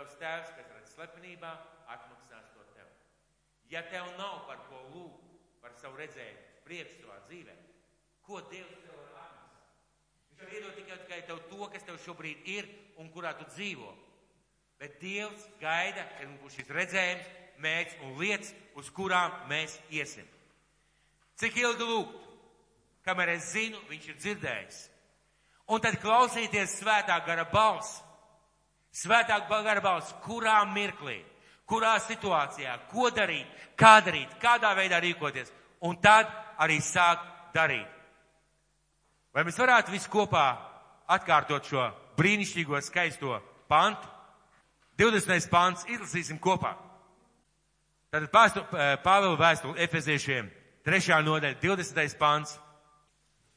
Tavs tēvs, kas redz slepenībā, atmaksās to tev. Ja tev nav par ko lūgt, par savu redzējumu, prieks savā dzīvē, ko Dievs tev var atmaksāt? var iedot tikai, tikai tev to, kas tev šobrīd ir un kurā tu dzīvo. Bet Dievs gaida, kad mums būs šis redzējums, mērķis un lietas, uz kurām mēs iesim. Cik ilgi lūgt? Kamēr es zinu, viņš ir dzirdējis. Un tad klausīties svētā gara balss. Svētā gara balss, kurā mirklī, kurā situācijā, ko darīt, kā darīt, kādā veidā rīkoties. Un tad arī sākt darīt. Vai mēs varētu visi kopā atkārtot šo brīnišķīgo, skaisto pantu? 20. pants izlasīsim kopā. Tātad pāstu, Pāvela vēstuli Efeziešiem, 3. nodaļa, 20. pants.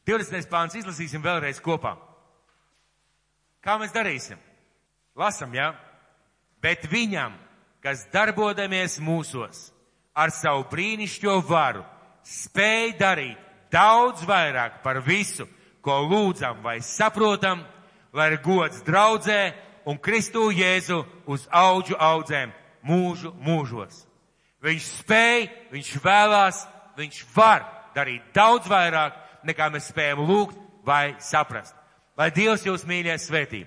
20. pants izlasīsim vēlreiz kopā. Kā mēs darīsim? Lasam, jā? Ja? Bet viņam, kas darbodamies mūsos, ar savu brīnišķo varu, spēj darīt daudz vairāk par visu, ko lūdzam vai saprotam, lai ir gods draudzē un Kristu Jēzu uz auģu audzēm mūžu mūžos. Viņš spēj, viņš vēlās, viņš var darīt daudz vairāk, nekā mēs spējam lūgt vai saprast. Lai Dievs jūs mīļie svētī.